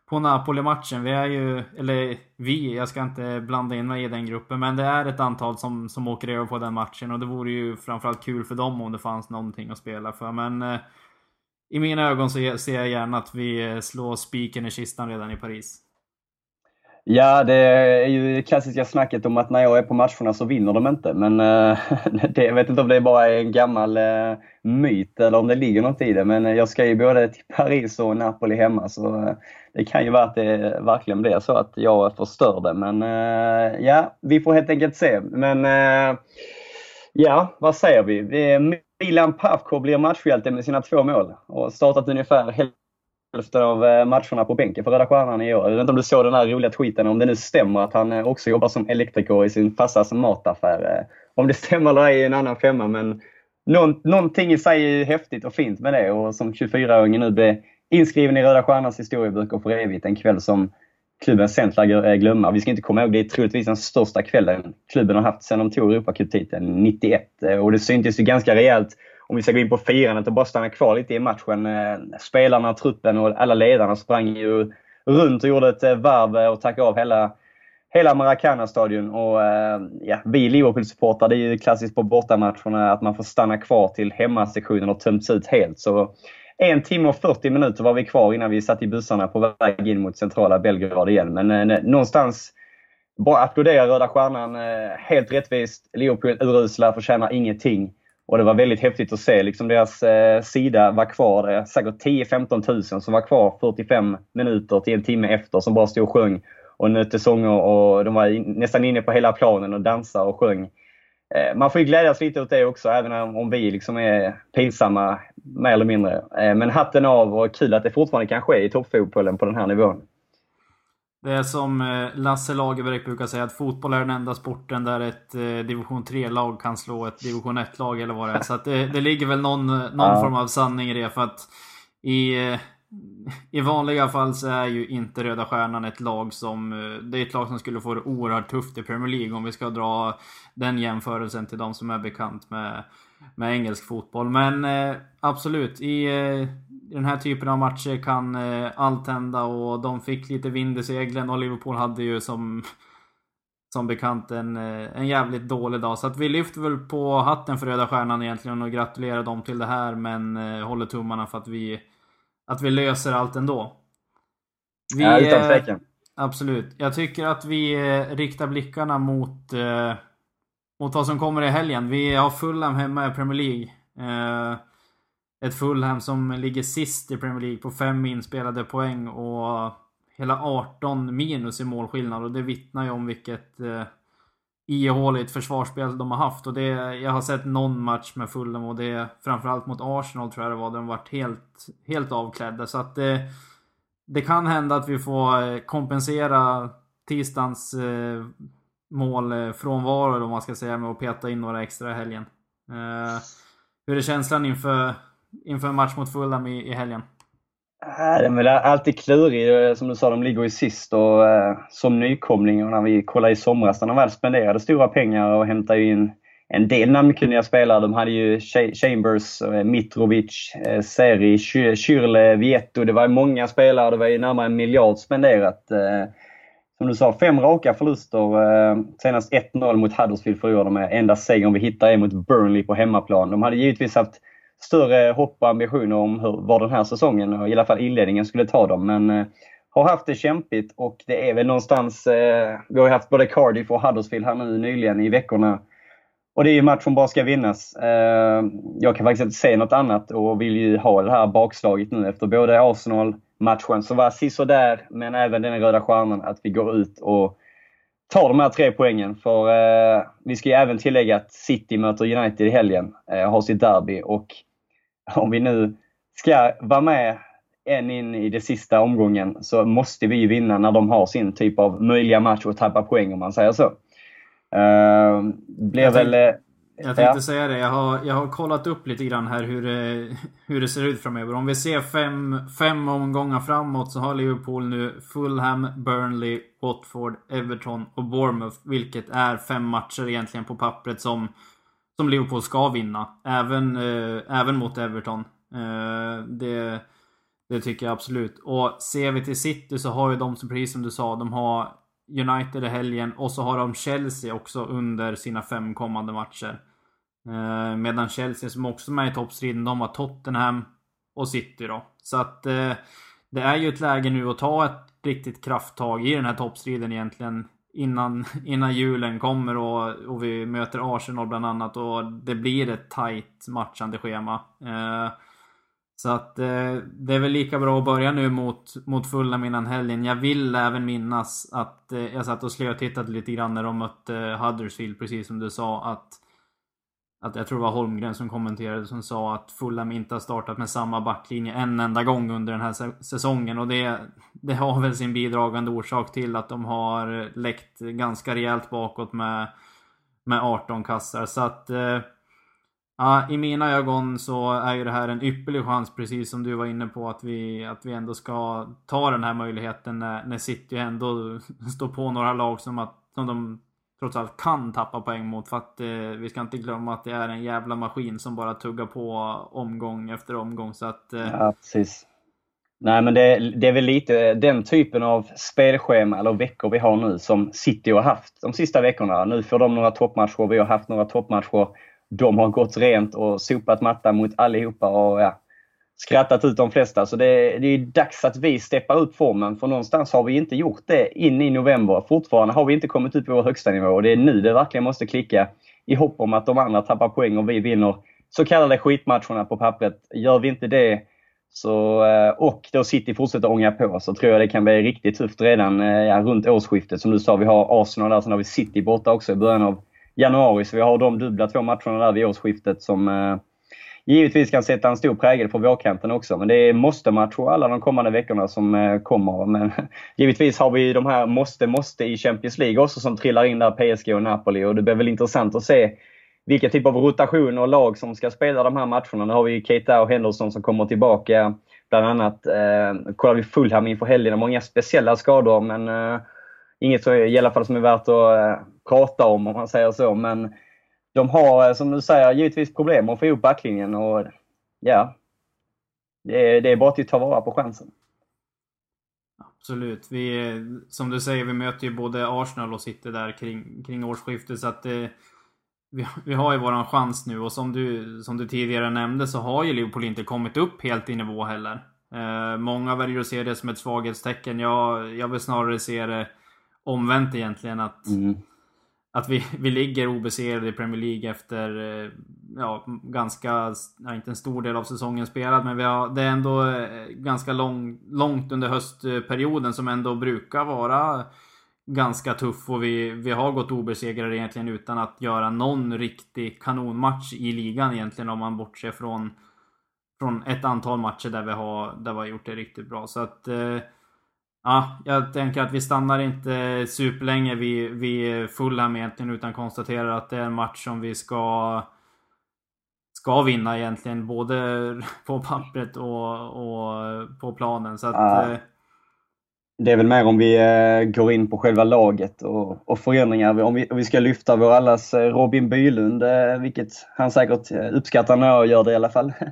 B: på Napoli-matchen, vi är ju, eller vi, jag ska inte blanda in mig i den gruppen, men det är ett antal som, som åker över på den matchen och det vore ju framförallt kul för dem om det fanns någonting att spela för. Men eh, i mina ögon så ser jag gärna att vi eh, slår spiken i kistan redan i Paris.
C: Ja, det är ju det klassiska snacket om att när jag är på matcherna så vinner de inte. Men äh, *laughs* det, jag vet inte om det bara är en gammal äh, myt eller om det ligger något i det. Men jag ska ju både till Paris och Napoli hemma så äh, det kan ju vara att det verkligen blir så att jag förstör det. Men ja, vi får helt enkelt se. Men ja, vad säger vi? Milan Pavko blir matchhjälte med sina två mål och startat ungefär hälften Hälften av eh, matcherna på bänken för Röda Stjärnan i år. Jag vet inte om du såg den här roliga tweeten, om det nu stämmer att han eh, också jobbar som elektriker i sin farsas mataffär. Eh. Om det stämmer eller ej är en annan femma, men någonting i sig är häftigt och fint med det. Och som 24-åringen nu blev inskriven i Röda Stjärnans historieböcker för evigt. En kväll som klubben sent lär glömma. Vi ska inte komma ihåg, det är troligtvis den största kvällen klubben har haft sedan de tog Europacup-titeln 91. Och det syntes ju ganska rejält om vi ska gå in på firandet och bara stanna kvar lite i matchen. Eh, spelarna, truppen och alla ledarna sprang ju runt och gjorde ett eh, varv och tackade av hela, hela Maracana-stadion. Och eh, ja, vi Liverpool-supportrar, det är ju klassiskt på bortamatcherna att man får stanna kvar till hemmasektionen och tömts ut helt. Så en timme och 40 minuter var vi kvar innan vi satt i bussarna på väg in mot centrala Belgrad igen. Men eh, någonstans bara applådera Röda Stjärnan. Eh, helt rättvist. Liverpool urusla, förtjänar ingenting. Och det var väldigt häftigt att se liksom deras eh, sida var kvar. Det säkert 10-15 000 som var kvar 45 minuter till en timme efter som bara stod och sjöng och nötte sånger och de var in, nästan inne på hela planen och dansade och sjöng. Eh, man får ju glädjas lite åt det också, även om vi liksom är pinsamma mer eller mindre. Eh, men hatten av och kul att det fortfarande kan ske i toppfotbollen på den här nivån.
B: Det är som eh, Lasse Lagerbäck brukar säga att fotboll är den enda sporten där ett eh, division 3-lag kan slå ett division 1-lag eller vad det är. Så det, det ligger väl någon, någon ja. form av sanning i det. För att i, eh, i vanliga fall så är ju inte Röda Stjärnan ett lag som... Det är ett lag som skulle få det oerhört tufft i Premier League om vi ska dra den jämförelsen till de som är bekant med, med engelsk fotboll. Men absolut, i i den här typen av matcher kan eh, allt hända och de fick lite vind i seglen och Liverpool hade ju som som bekant en, en jävligt dålig dag. Så att vi lyfter väl på hatten för Röda Stjärnan egentligen och gratulerar dem till det här. Men håller tummarna för att vi, att vi löser allt ändå.
C: Vi, ja, utan tvekan.
B: Absolut. Jag tycker att vi riktar blickarna mot, mot vad som kommer i helgen. Vi har Fulham hemma i Premier League. Ett Fulham som ligger sist i Premier League på fem inspelade poäng och hela 18 minus i målskillnad. Och det vittnar ju om vilket eh, ihåligt försvarsspel de har haft. Och det, jag har sett någon match med Fulham och det framförallt mot Arsenal tror jag det var. De varit helt, helt avklädda. Så att det, det kan hända att vi får eh, kompensera tisdagens eh, målfrånvaro, om man ska säga med att peta in några extra i helgen. Eh, hur är känslan inför inför en match mot Fulham i, i helgen?
C: Äh, Det är alltid klurigt. Som du sa, de ligger ju sist och eh, som nykomling och när vi kollade i somras när de väl spenderade stora pengar och hämtade in en del namnkunniga spelare. De hade ju Chambers, eh, Mitrovic, eh, Seri, Schürrle, Vietto. Det var många spelare. Det var ju närmare en miljard spenderat. Eh, som du sa, fem raka förluster. Eh, senast 1-0 mot Huddersfield förlorade de med. Enda segern vi hittade är mot Burnley på hemmaplan. De hade givetvis haft större hopp och ambitioner om hur, var den här säsongen, i alla fall inledningen, skulle ta dem. Men eh, har haft det kämpigt och det är väl någonstans... Eh, vi har ju haft både Cardiff och Huddersfield här nu nyligen i veckorna. Och det är ju match som bara ska vinnas. Eh, jag kan faktiskt inte se något annat och vill ju ha det här bakslaget nu efter både Arsenal-matchen som var sisådär, men även den röda stjärnan, att vi går ut och tar de här tre poängen. För eh, vi ska ju även tillägga att City möter United i helgen, eh, har sitt derby. Och *laughs* om vi nu ska vara med än in i det sista omgången så måste vi vinna när de har sin typ av möjliga match och tappa poäng om man säger så. Uh, blir väl...
B: Eh, jag tänkte ja. säga det. Jag har, jag har kollat upp lite grann här hur det, hur det ser ut framöver. Om vi ser fem, fem omgångar framåt så har Liverpool nu Fulham, Burnley, Watford, Everton och Bournemouth. Vilket är fem matcher egentligen på pappret som, som Liverpool ska vinna. Även, eh, även mot Everton. Eh, det, det tycker jag absolut. Och ser vi till City så har ju de, precis som du sa, de har United i helgen och så har de Chelsea också under sina fem kommande matcher. Eh, medan Chelsea som också är med i toppstriden, de har Tottenham och City då. Så att eh, det är ju ett läge nu att ta ett riktigt krafttag i den här toppstriden egentligen. Innan, *laughs* innan julen kommer och, och vi möter Arsenal bland annat och det blir ett tight matchande schema. Eh, så att eh, det är väl lika bra att börja nu mot, mot Fulham innan helgen. Jag vill även minnas att eh, jag satt och slötittade lite grann när de mötte Huddersfield, precis som du sa. Att, att jag tror det var Holmgren som kommenterade som sa att Fulham inte har startat med samma backlinje en enda gång under den här säsongen. Och det, det har väl sin bidragande orsak till att de har läckt ganska rejält bakåt med, med 18 kassar. Så att eh, Ja, i mina ögon så är ju det här en ypperlig chans, precis som du var inne på, att vi, att vi ändå ska ta den här möjligheten när, när City ändå *laughs* står på några lag som, att, som de trots allt kan tappa poäng mot. För att eh, vi ska inte glömma att det är en jävla maskin som bara tuggar på omgång efter omgång. Så att,
C: eh... Ja, precis. Nej, men det, det, är väl lite den typen av spelschema eller veckor vi har nu som City har haft de sista veckorna. Nu får de några toppmatcher, vi har haft några toppmatcher de har gått rent och sopat mattan mot allihopa och ja, skrattat ut de flesta. Så det, det är dags att vi steppar upp formen för någonstans har vi inte gjort det in i november. Fortfarande har vi inte kommit upp på vår högsta nivå och det är nu det verkligen måste klicka i hopp om att de andra tappar poäng och vi vinner så kallade skitmatcherna på pappret. Gör vi inte det så, eh, och då City fortsätter ånga på så tror jag det kan bli riktigt tufft redan eh, ja, runt årsskiftet. Som du sa, vi har Arsenal där, sen har vi City borta också i början av januari. Så vi har de dubbla två matcherna där vid årsskiftet som eh, givetvis kan sätta en stor prägel på vårkanten också. Men det är måste-matcher alla de kommande veckorna som eh, kommer. Men *laughs* givetvis har vi de här måste-måste i Champions League också som trillar in där, PSG och Napoli. Och det blir väl intressant att se vilka typ av rotation och lag som ska spela de här matcherna. Nu har vi Keita och Henderson som kommer tillbaka. Bland annat eh, kollar vi Fulham inför helgen. Många speciella skador men eh, inget i alla fall som är värt att eh, prata om, om man säger så. Men de har, eh, som du säger, givetvis problem att få ihop backlinjen och ja, det är, det är bara att ta vara på chansen.
B: Absolut. Vi, som du säger, vi möter ju både Arsenal och City där kring, kring årsskiftet. Så att det, vi, vi har ju våran chans nu och som du, som du tidigare nämnde så har ju Liverpool inte kommit upp helt i nivå heller. Eh, många väljer att se det som ett svaghetstecken. Jag, jag vill snarare se det omvänt egentligen. Att, mm. att vi, vi ligger obesegrade i Premier League efter eh, ja, ganska, ja, inte en stor del av säsongen spelad, men vi har, det är ändå eh, ganska lång, långt under höstperioden som ändå brukar vara ganska tuff och vi, vi har gått obesegrade egentligen utan att göra någon riktig kanonmatch i ligan egentligen om man bortser från från ett antal matcher där vi har, där vi har gjort det riktigt bra. Så att eh, Ja, jag tänker att vi stannar inte superlänge vid, vid Fulham egentligen utan konstaterar att det är en match som vi ska ska vinna egentligen både *laughs* på pappret och, och på planen. Så att, ja. Eh,
C: det är väl mer om vi eh, går in på själva laget och, och förändringar. Om vi, om vi ska lyfta vår allas eh, Robin Bylund, vilket han säkert uppskattar när jag gör det i alla fall. *laughs*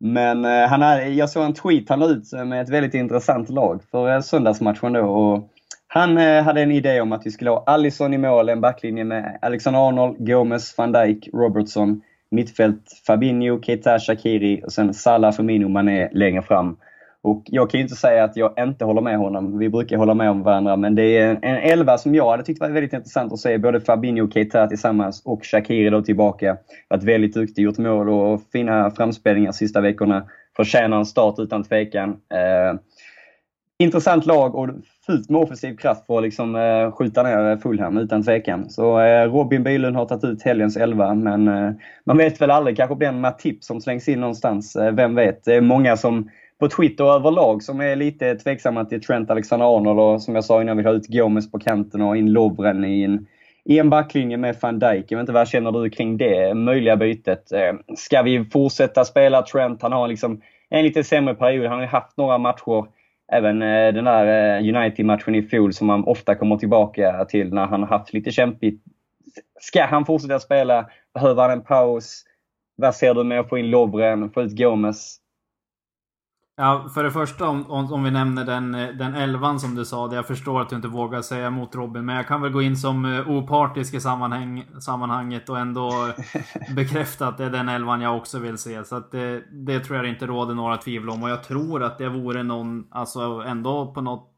C: Men eh, han är, jag såg en tweet han la ut med ett väldigt intressant lag för eh, söndagsmatchen då. Och han eh, hade en idé om att vi skulle ha Allison i mål, en backlinje med Alexander Arnold, Gomes, van Dijk, Robertson, mittfält Fabinho, Keita, Shakiri och sen Salah, Firmino, Mané längre fram. Och jag kan ju inte säga att jag inte håller med honom. Vi brukar hålla med om varandra. Men det är en, en elva som jag hade tyckt var väldigt intressant att se. Både Fabinho och Keita tillsammans och Shakiri då tillbaka. Varit väldigt duktig, gjort mål och fina framspelningar sista veckorna. Förtjänar en start utan tvekan. Eh, intressant lag och fullt med offensiv kraft för att liksom, eh, skjuta ner Fulham utan tvekan. Så eh, Robin Bylund har tagit ut helgens elva, men eh, man vet väl aldrig. Kanske blir en Matip som slängs in någonstans. Eh, vem vet? Det är många som på Twitter överlag som är lite tveksamma till Trent Alexander-Arnold och som jag sa innan vill ha ut Gomes på kanten och in Lovren i en, i en backlinje med van Dijk. Jag vet inte, vad känner du kring det möjliga bytet? Eh, ska vi fortsätta spela Trent? Han har liksom en lite sämre period. Han har haft några matcher även eh, den där eh, United-matchen i fjol som man ofta kommer tillbaka till när han har haft lite kämpigt. Ska han fortsätta spela? Behöver han en paus? Vad ser du med att få in Lovren, få ut Gomes?
B: Ja, för det första om, om, vi nämner den, den elvan som du sa. Det jag förstår att du inte vågar säga mot Robin. Men jag kan väl gå in som eh, opartisk i sammanhang, sammanhanget och ändå *laughs* bekräfta att det är den elvan jag också vill se. Så att det, det tror jag inte råder några tvivel om. Och jag tror att det vore någon, alltså ändå på något,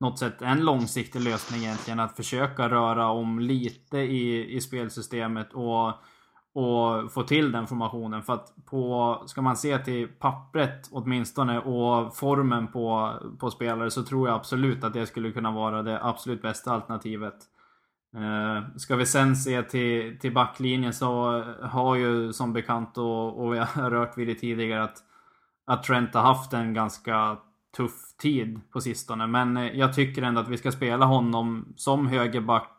B: något sätt en långsiktig lösning egentligen. Att försöka röra om lite i, i spelsystemet. och och få till den formationen. För att på, ska man se till pappret åtminstone och formen på, på spelare så tror jag absolut att det skulle kunna vara det absolut bästa alternativet. Eh, ska vi sen se till, till backlinjen så har ju som bekant och, och vi *laughs* har rört vid det tidigare att, att Trent har haft en ganska tuff tid på sistone. Men eh, jag tycker ändå att vi ska spela honom som högerback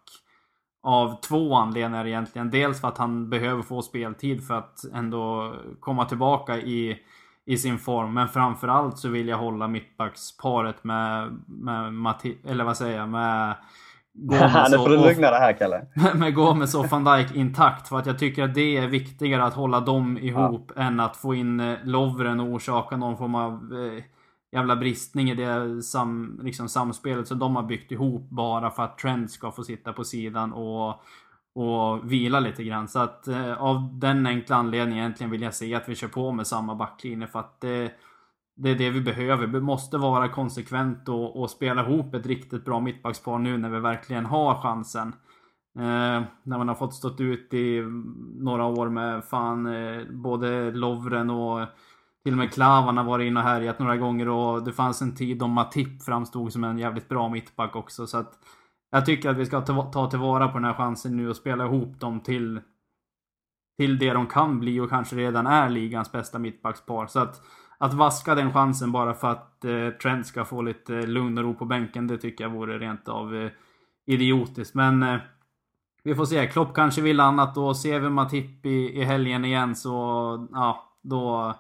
B: av två anledningar egentligen. Dels för att han behöver få speltid för att ändå komma tillbaka i, i sin form. Men framförallt så vill jag hålla mittbacksparet med, med Matti, eller vad säger jag, med *laughs*
C: Gomes nu får du lugna dig här Kalle. *laughs*
B: Med Gomes och van Dijk intakt. För att jag tycker att det är viktigare att hålla dem ihop ja. än att få in eh, Lovren och orsaka någon form av eh, jävla bristning i det sam, liksom samspelet som de har byggt ihop bara för att Trent ska få sitta på sidan och, och vila lite grann. Så att eh, av den enkla anledningen egentligen vill jag se att vi kör på med samma backlinje för att det, det är det vi behöver. Vi måste vara konsekvent och, och spela ihop ett riktigt bra mittbackspar nu när vi verkligen har chansen. Eh, när man har fått stått ut i några år med fan eh, både Lovren och till och med Klavan har varit inne och härjat några gånger och det fanns en tid då Matip framstod som en jävligt bra mittback också. Så att jag tycker att vi ska ta, ta tillvara på den här chansen nu och spela ihop dem till, till det de kan bli och kanske redan är ligans bästa mittbackspar. Så att, att vaska den chansen bara för att eh, Trent ska få lite eh, lugn och ro på bänken, det tycker jag vore rent av eh, idiotiskt. Men eh, vi får se. Klopp kanske vill annat och ser vi Matip i, i helgen igen så ja, då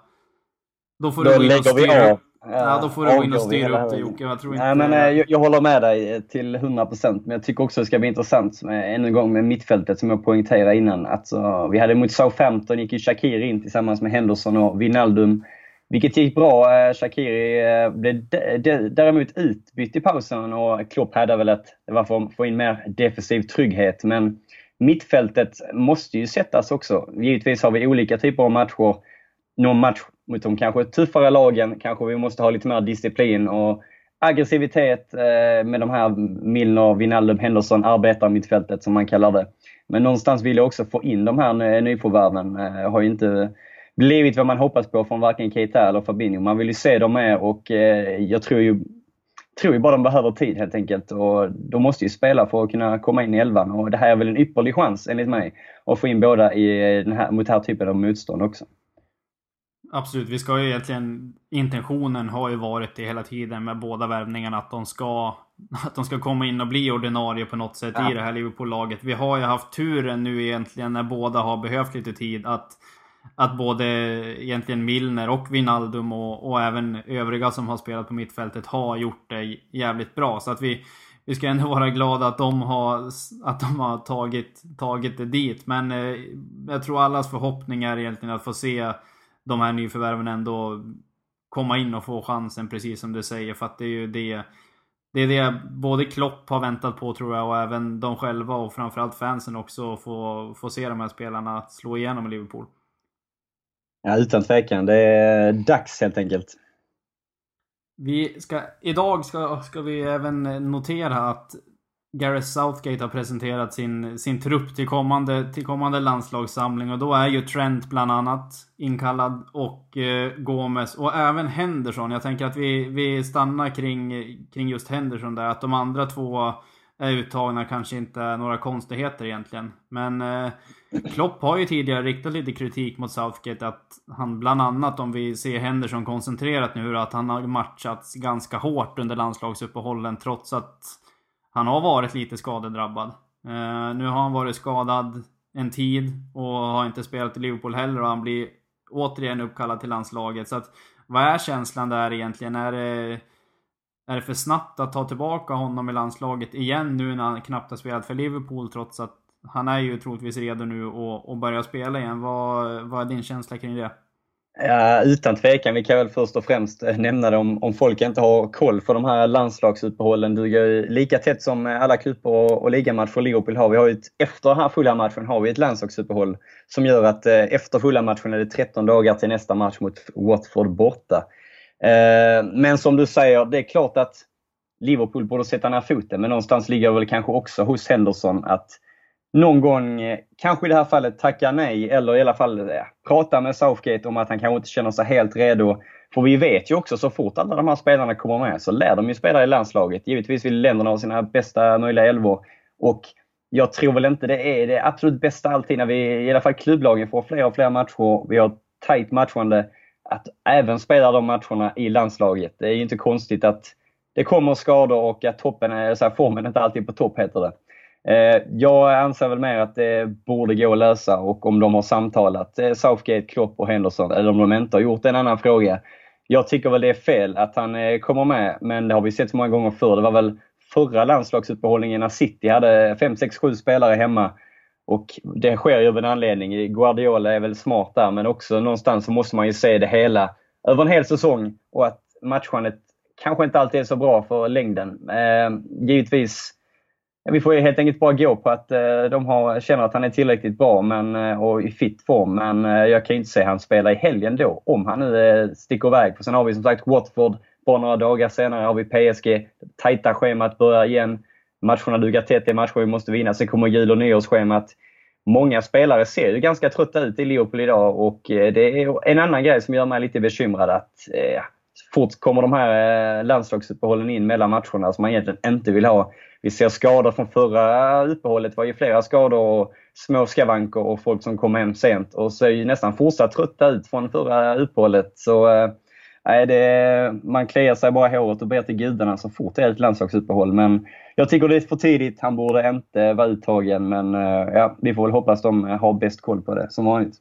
B: då får då du gå in och styra upp. Ja, då får du gå in och styra upp det Jocke. Jag, tror inte...
C: Nej, men, eh, jag, jag håller med dig till 100% men jag tycker också det ska bli intressant med, en gång med mittfältet som jag poängterade innan. Alltså, vi hade mot Southampton gick ju Shakiri in tillsammans med Henderson och Wijnaldum. vilket gick bra. Shakiri blev däremot utbytt i pausen och Klopp hade väl att det var för att få in mer defensiv trygghet. Men mittfältet måste ju sättas också. Givetvis har vi olika typer av matcher. Någon match mot de kanske tuffare lagen kanske vi måste ha lite mer disciplin och aggressivitet eh, med de här Milner, Wijnaldum, Henderson, arbetarmittfältet som man kallar det. Men någonstans vill jag också få in de här nyförvärven. Eh, har ju inte blivit vad man hoppas på från varken Keita eller Fabinho. Man vill ju se dem mer och eh, jag tror ju, tror ju bara de behöver tid helt enkelt. Och de måste ju spela för att kunna komma in i elvan och det här är väl en ypperlig chans enligt mig att få in båda i eh, den här, mot den här typen av motstånd också.
B: Absolut, vi ska ju egentligen... Intentionen har ju varit det hela tiden med båda värvningarna att de ska... *laughs* Att de ska komma in och bli ordinarie på något sätt ja. i det här Liverpool-laget. Vi har ju haft turen nu egentligen när båda har behövt lite tid att... Att både egentligen Milner och Wijnaldum och, och även övriga som har spelat på mittfältet har gjort det jävligt bra. Så att vi... Vi ska ändå *laughs* vara glada att de har, att de har tagit, tagit det dit. Men eh, jag tror allas förhoppning är egentligen att få se de här nyförvärven ändå komma in och få chansen precis som du säger. För att det är ju det det är det både Klopp har väntat på tror jag och även de själva och framförallt fansen också få, få se de här spelarna slå igenom i Liverpool.
C: Ja, utan tvekan. Det är dags helt enkelt.
B: Vi ska, idag ska, ska vi även notera att Gareth Southgate har presenterat sin, sin trupp till kommande, till kommande landslagssamling och då är ju Trent bland annat inkallad och eh, Gomes och även Henderson. Jag tänker att vi, vi stannar kring, kring just Henderson där. Att de andra två är uttagna kanske inte är några konstigheter egentligen. Men eh, Klopp har ju tidigare riktat lite kritik mot Southgate att han bland annat om vi ser Henderson koncentrerat nu att han har matchats ganska hårt under landslagsuppehållen trots att han har varit lite skadedrabbad. Uh, nu har han varit skadad en tid och har inte spelat i Liverpool heller och han blir återigen uppkallad till landslaget. Så att, vad är känslan där egentligen? Är det, är det för snabbt att ta tillbaka honom i landslaget igen nu när han knappt har spelat för Liverpool trots att han är ju troligtvis redo nu att börja spela igen. Vad, vad är din känsla kring det?
C: Ja, utan tvekan. Vi kan väl först och främst eh, nämna det om, om folk inte har koll för de här landslagsuppehållen duger lika tätt som alla cuper och, och ligamatcher Liverpool har. Vi har ett, efter den här fulla matchen har vi ett landslagsuppehåll som gör att eh, efter fulla matchen är det 13 dagar till nästa match mot Watford borta. Eh, men som du säger, det är klart att Liverpool borde sätta ner foten, men någonstans ligger det väl kanske också hos Henderson att någon gång, eh, kanske i det här fallet, tacka nej eller i alla fall eh, prata med Southgate om att han kanske inte känner sig helt redo. För vi vet ju också, så fort alla de här spelarna kommer med så lär de ju spela i landslaget. Givetvis vill länderna ha sina bästa möjliga elvor. Och jag tror väl inte det är det absolut bästa alltid när vi, i alla fall klubblagen, får fler och fler matcher. Vi har tajt matchande. Att även spela de matcherna i landslaget. Det är ju inte konstigt att det kommer skador och att toppen är, så här, formen inte alltid på topp heter det. Eh, jag anser väl mer att det borde gå att lösa och om de har samtalat eh, Southgate, Klopp och Henderson eller om de inte har gjort det en annan fråga. Jag tycker väl det är fel att han eh, kommer med, men det har vi sett så många gånger förr. Det var väl förra landslagsuppehållningen när City hade 5, 6, 7 spelare hemma. Och det sker ju av en anledning. Guardiola är väl smart där, men också någonstans så måste man ju se det hela över en hel säsong och att matchandet kanske inte alltid är så bra för längden. Eh, givetvis vi får helt enkelt bara gå på att eh, de har, känner att han är tillräckligt bra men, eh, och i fit form. Men eh, jag kan ju inte se han spela i helgen då, om han nu sticker iväg. För sen har vi som sagt Watford. Bara några dagar senare har vi PSG. Tajta schemat börjar igen. Matcherna duger tätt. Det är matcher vi måste vinna. Sen kommer jul och nyårsschemat. Många spelare ser ju ganska trötta ut i Liverpool idag och det är en annan grej som gör mig lite bekymrad. Att, eh, fort kommer de här landslagsuppehållen in mellan matcherna som man egentligen inte vill ha vi ser skador från förra uppehållet. Det var ju flera skador och små skavanker och folk som kom hem sent och ser ju nästan fortsatt trötta ut från förra uppehållet. Så äh, det, man kliar sig bara i håret och ber till gudarna så fort det är ett landslagsuppehåll. Men jag tycker det är för tidigt. Han borde inte vara uttagen men äh, ja, vi får väl hoppas de har bäst koll på det som vanligt.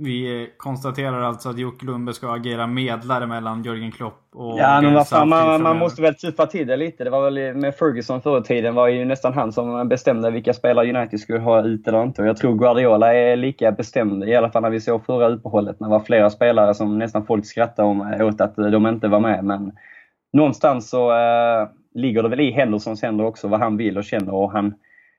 B: Vi konstaterar alltså att Jocke Lundberg ska agera medlare mellan Jörgen Klopp och
C: Ja, men vad fan, man, man måste väl tuffa till det lite. Det var väl med Ferguson förr i tiden var ju nästan han som bestämde vilka spelare United skulle ha ut eller inte. Och jag tror Guardiola är lika bestämd, i alla fall när vi såg förra uppehållet, när det var flera spelare som nästan folk skrattade om, åt att de inte var med. Men någonstans så äh, ligger det väl i Hendersons händer också vad han vill och känner. Och han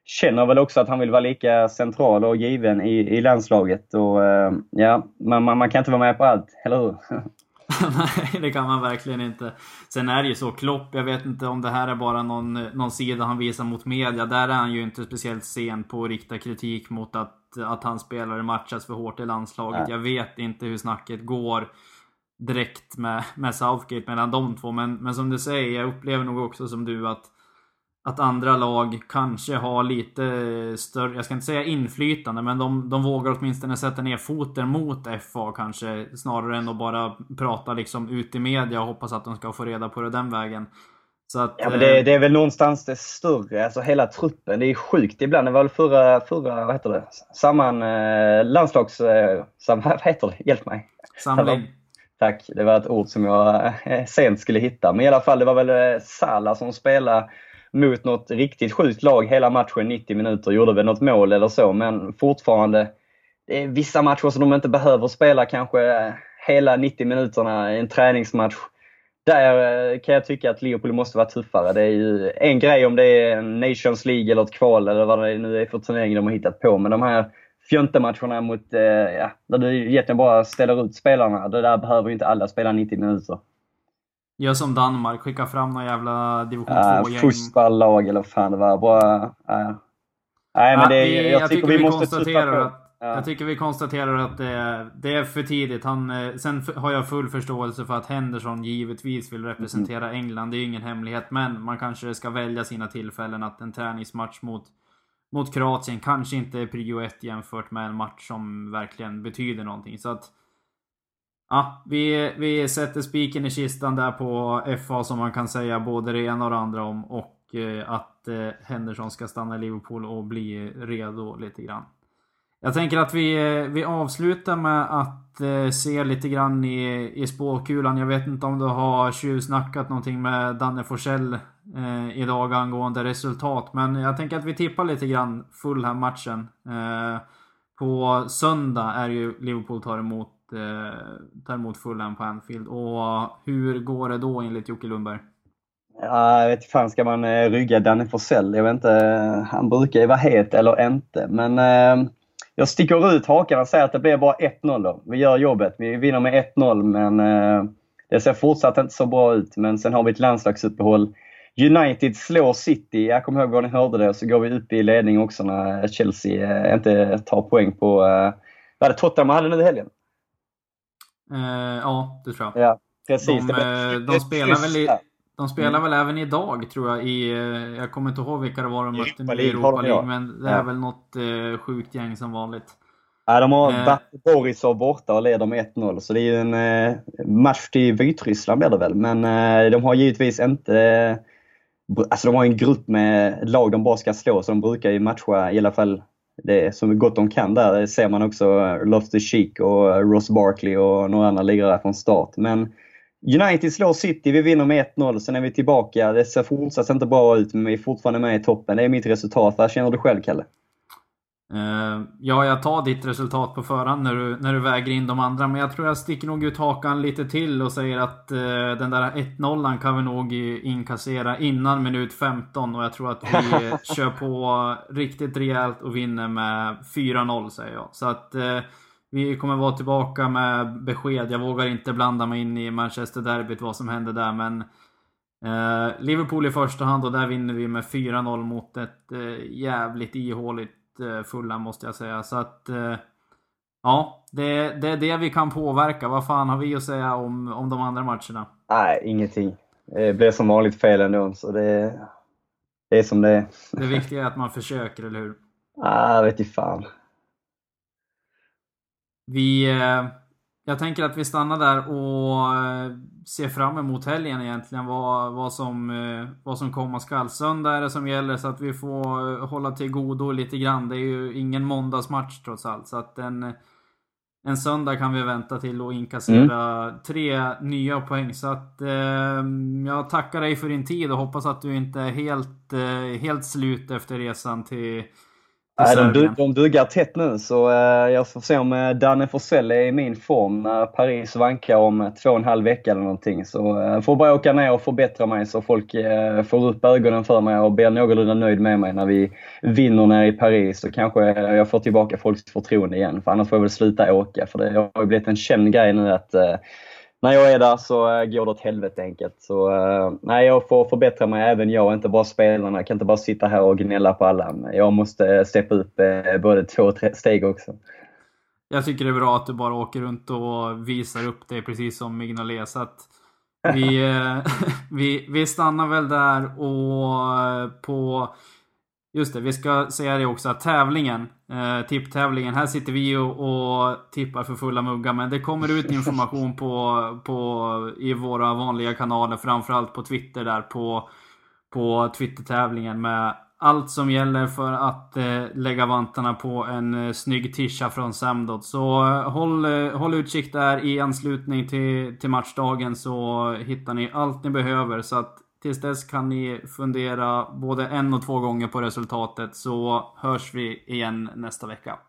C: känner väl också att han vill vara lika central och given i, i landslaget. Och, äh, ja, man, man, man kan inte vara med på allt, eller hur? *laughs*
B: Nej, det kan man verkligen inte. Sen är det ju så, Klopp, jag vet inte om det här är bara någon, någon sida han visar mot media. Där är han ju inte speciellt sen på att rikta kritik mot att, att hans spelare matchas för hårt i landslaget. Nej. Jag vet inte hur snacket går direkt med, med Southgate mellan de två. Men, men som du säger, jag upplever nog också som du att att andra lag kanske har lite större, jag ska inte säga inflytande, men de, de vågar åtminstone sätta ner foten mot FA kanske. Snarare än att bara prata liksom ut i media och hoppas att de ska få reda på det den vägen.
C: Så att, ja, men det, eh, det, är väl någonstans det större, alltså hela truppen. Det är sjukt ibland. Det var väl förra, förra vad heter det, samman, eh, landslags... Eh, sam, *laughs* vad heter det? Hjälp mig.
B: Samling.
C: Tack, det var ett ord som jag sent skulle hitta. Men i alla fall, det var väl Sala som spelade mot något riktigt sjukt lag hela matchen, 90 minuter. Gjorde väl något mål eller så, men fortfarande. Det är vissa matcher som de inte behöver spela kanske eh, hela 90 minuterna i en träningsmatch. Där eh, kan jag tycka att Liverpool måste vara tuffare. Det är ju en grej om det är en Nations League eller ett kval eller vad det nu är för turnering de har hittat på. Men de här fjöntematcherna mot, eh, ja, där du egentligen bara ställer ut spelarna. Det där behöver ju inte alla spela 90 minuter.
B: Gör som Danmark, skicka fram någon jävla division 2-gäng.
C: Äh, Fussballag eller vad fan det var. Bara, äh. Nej, men det,
B: vi, jag, jag, tycker vi, vi måste konstatera att, ja. Jag tycker vi konstaterar att det, det, är för tidigt. Han, eh, sen har jag full förståelse för att Henderson givetvis vill representera mm. England. Det är ju ingen hemlighet. Men man kanske ska välja sina tillfällen. Att en träningsmatch mot, mot Kroatien kanske inte är prio 1 jämfört med en match som verkligen betyder någonting. Så att Ja, vi, vi sätter spiken i kistan där på FA som man kan säga både det ena och det andra om. Och eh, att eh, Henderson ska stanna i Liverpool och bli redo lite grann. Jag tänker att vi, eh, vi avslutar med att eh, se lite grann i, i spåkulan. Jag vet inte om du har tjuvsnackat någonting med Danne Forsell eh, idag angående resultat. Men jag tänker att vi tippar lite grann full här matchen. Eh, på söndag är ju Liverpool tar emot eh, tar emot Fulham på Anfield. Och hur går det då enligt Jocke Lundberg?
C: Ja, jag vet inte fan ska man eh, rygga Danny Forsell? Jag vet inte, eh, han brukar ju vara het eller inte. Men eh, jag sticker ut hakan och säger att det blir bara 1-0 då. Vi gör jobbet. Vi vinner med 1-0 men eh, det ser fortsatt inte så bra ut. Men sen har vi ett landslagsuppehåll. United slår City. Jag kommer ihåg var ni hörde det. Så går vi upp i ledning också när Chelsea eh, inte tar poäng på... Eh, vad det Tottenham hade nu i helgen?
B: Eh, ja, det tror
C: jag. Ja, precis.
B: De, de, de spelar väl i, de spelar mm. väl även idag tror jag i... Eh, jag kommer inte ihåg vilka det var de mötte
C: i Europa League,
B: men det är ja. väl något eh, sjukt gäng som vanligt.
C: Ja, de har eh. Borisov borta och leder med 1-0, så det är ju en eh, match till Vitryssland blir det väl. Men eh, de har givetvis inte... Eh, alltså de har en grupp med lag de bara ska slå, så de brukar ju matcha i alla fall det är så gott de kan där. Det ser man också eh, Loftus Cheek och eh, Ross Barkley och några andra lirare från start. Men United slår City, vi vinner med 1-0, sen är vi tillbaka. Det ser fortsatt inte bra ut, men vi är fortfarande med i toppen. Det är mitt resultat. Vad känner du själv, Kalle?
B: Uh, ja, jag tar ditt resultat på förhand när du, när du väger in de andra. Men jag tror jag sticker nog ut hakan lite till och säger att uh, den där 1-0 kan vi nog inkassera innan minut 15. Och jag tror att vi *laughs* kör på riktigt rejält och vinner med 4-0 säger jag. Så att uh, vi kommer vara tillbaka med besked. Jag vågar inte blanda mig in i Manchester-derbyt, vad som hände där. Men Liverpool i första hand och där vinner vi med 4-0 mot ett jävligt ihåligt Eh, fulla måste jag säga. Så att... Eh, ja, det, det är det vi kan påverka. Vad fan har vi att säga om, om de andra matcherna?
C: Nej, ingenting. Det blir som vanligt fel ändå, så det, det är som det är.
B: Det viktiga är att man försöker, eller hur?
C: Ah, vet inte fan.
B: Vi... Eh, jag tänker att vi stannar där och ser fram emot helgen egentligen. Vad, vad, som, eh, vad som komma skall. Söndag är det som gäller så att vi får eh, hålla till godo lite grann. Det är ju ingen måndagsmatch trots allt. Så att en, en söndag kan vi vänta till och inkassera mm. tre nya poäng. Så att eh, jag tackar dig för din tid och hoppas att du inte är helt, eh, helt slut efter resan till
C: Nej, de, de duggar tätt nu så eh, jag får se om eh, Danne Forsell är i min form när Paris vankar om två och en halv vecka eller någonting. Så eh, får bara åka ner och förbättra mig så folk eh, får upp ögonen för mig och blir någorlunda nöjd med mig när vi vinner nere i Paris. Så kanske jag får tillbaka folks förtroende igen. För annars får jag väl sluta åka. För det har ju blivit en känd grej nu att när jag är där så eh, går det åt helvete enkelt. Så eh, nej, jag får förbättra mig även jag, inte bara spelarna. Jag kan inte bara sitta här och gnälla på alla. Jag måste eh, steppa upp både två och tre steg också.
B: Jag tycker det är bra att du bara åker runt och visar upp dig, precis som Mignolet. Att vi, *laughs* vi, vi stannar väl där och på Just det, vi ska säga det också att tävlingen, eh, tipptävlingen, här sitter vi och, och tippar för fulla muggar men det kommer ut information på, på, i våra vanliga kanaler, framförallt på Twitter där på, på Twitter-tävlingen med allt som gäller för att eh, lägga vantarna på en eh, snygg tisha från Samdot. Så eh, håll, eh, håll utkik där i anslutning till, till matchdagen så hittar ni allt ni behöver. Så att Tills dess kan ni fundera både en och två gånger på resultatet så hörs vi igen nästa vecka.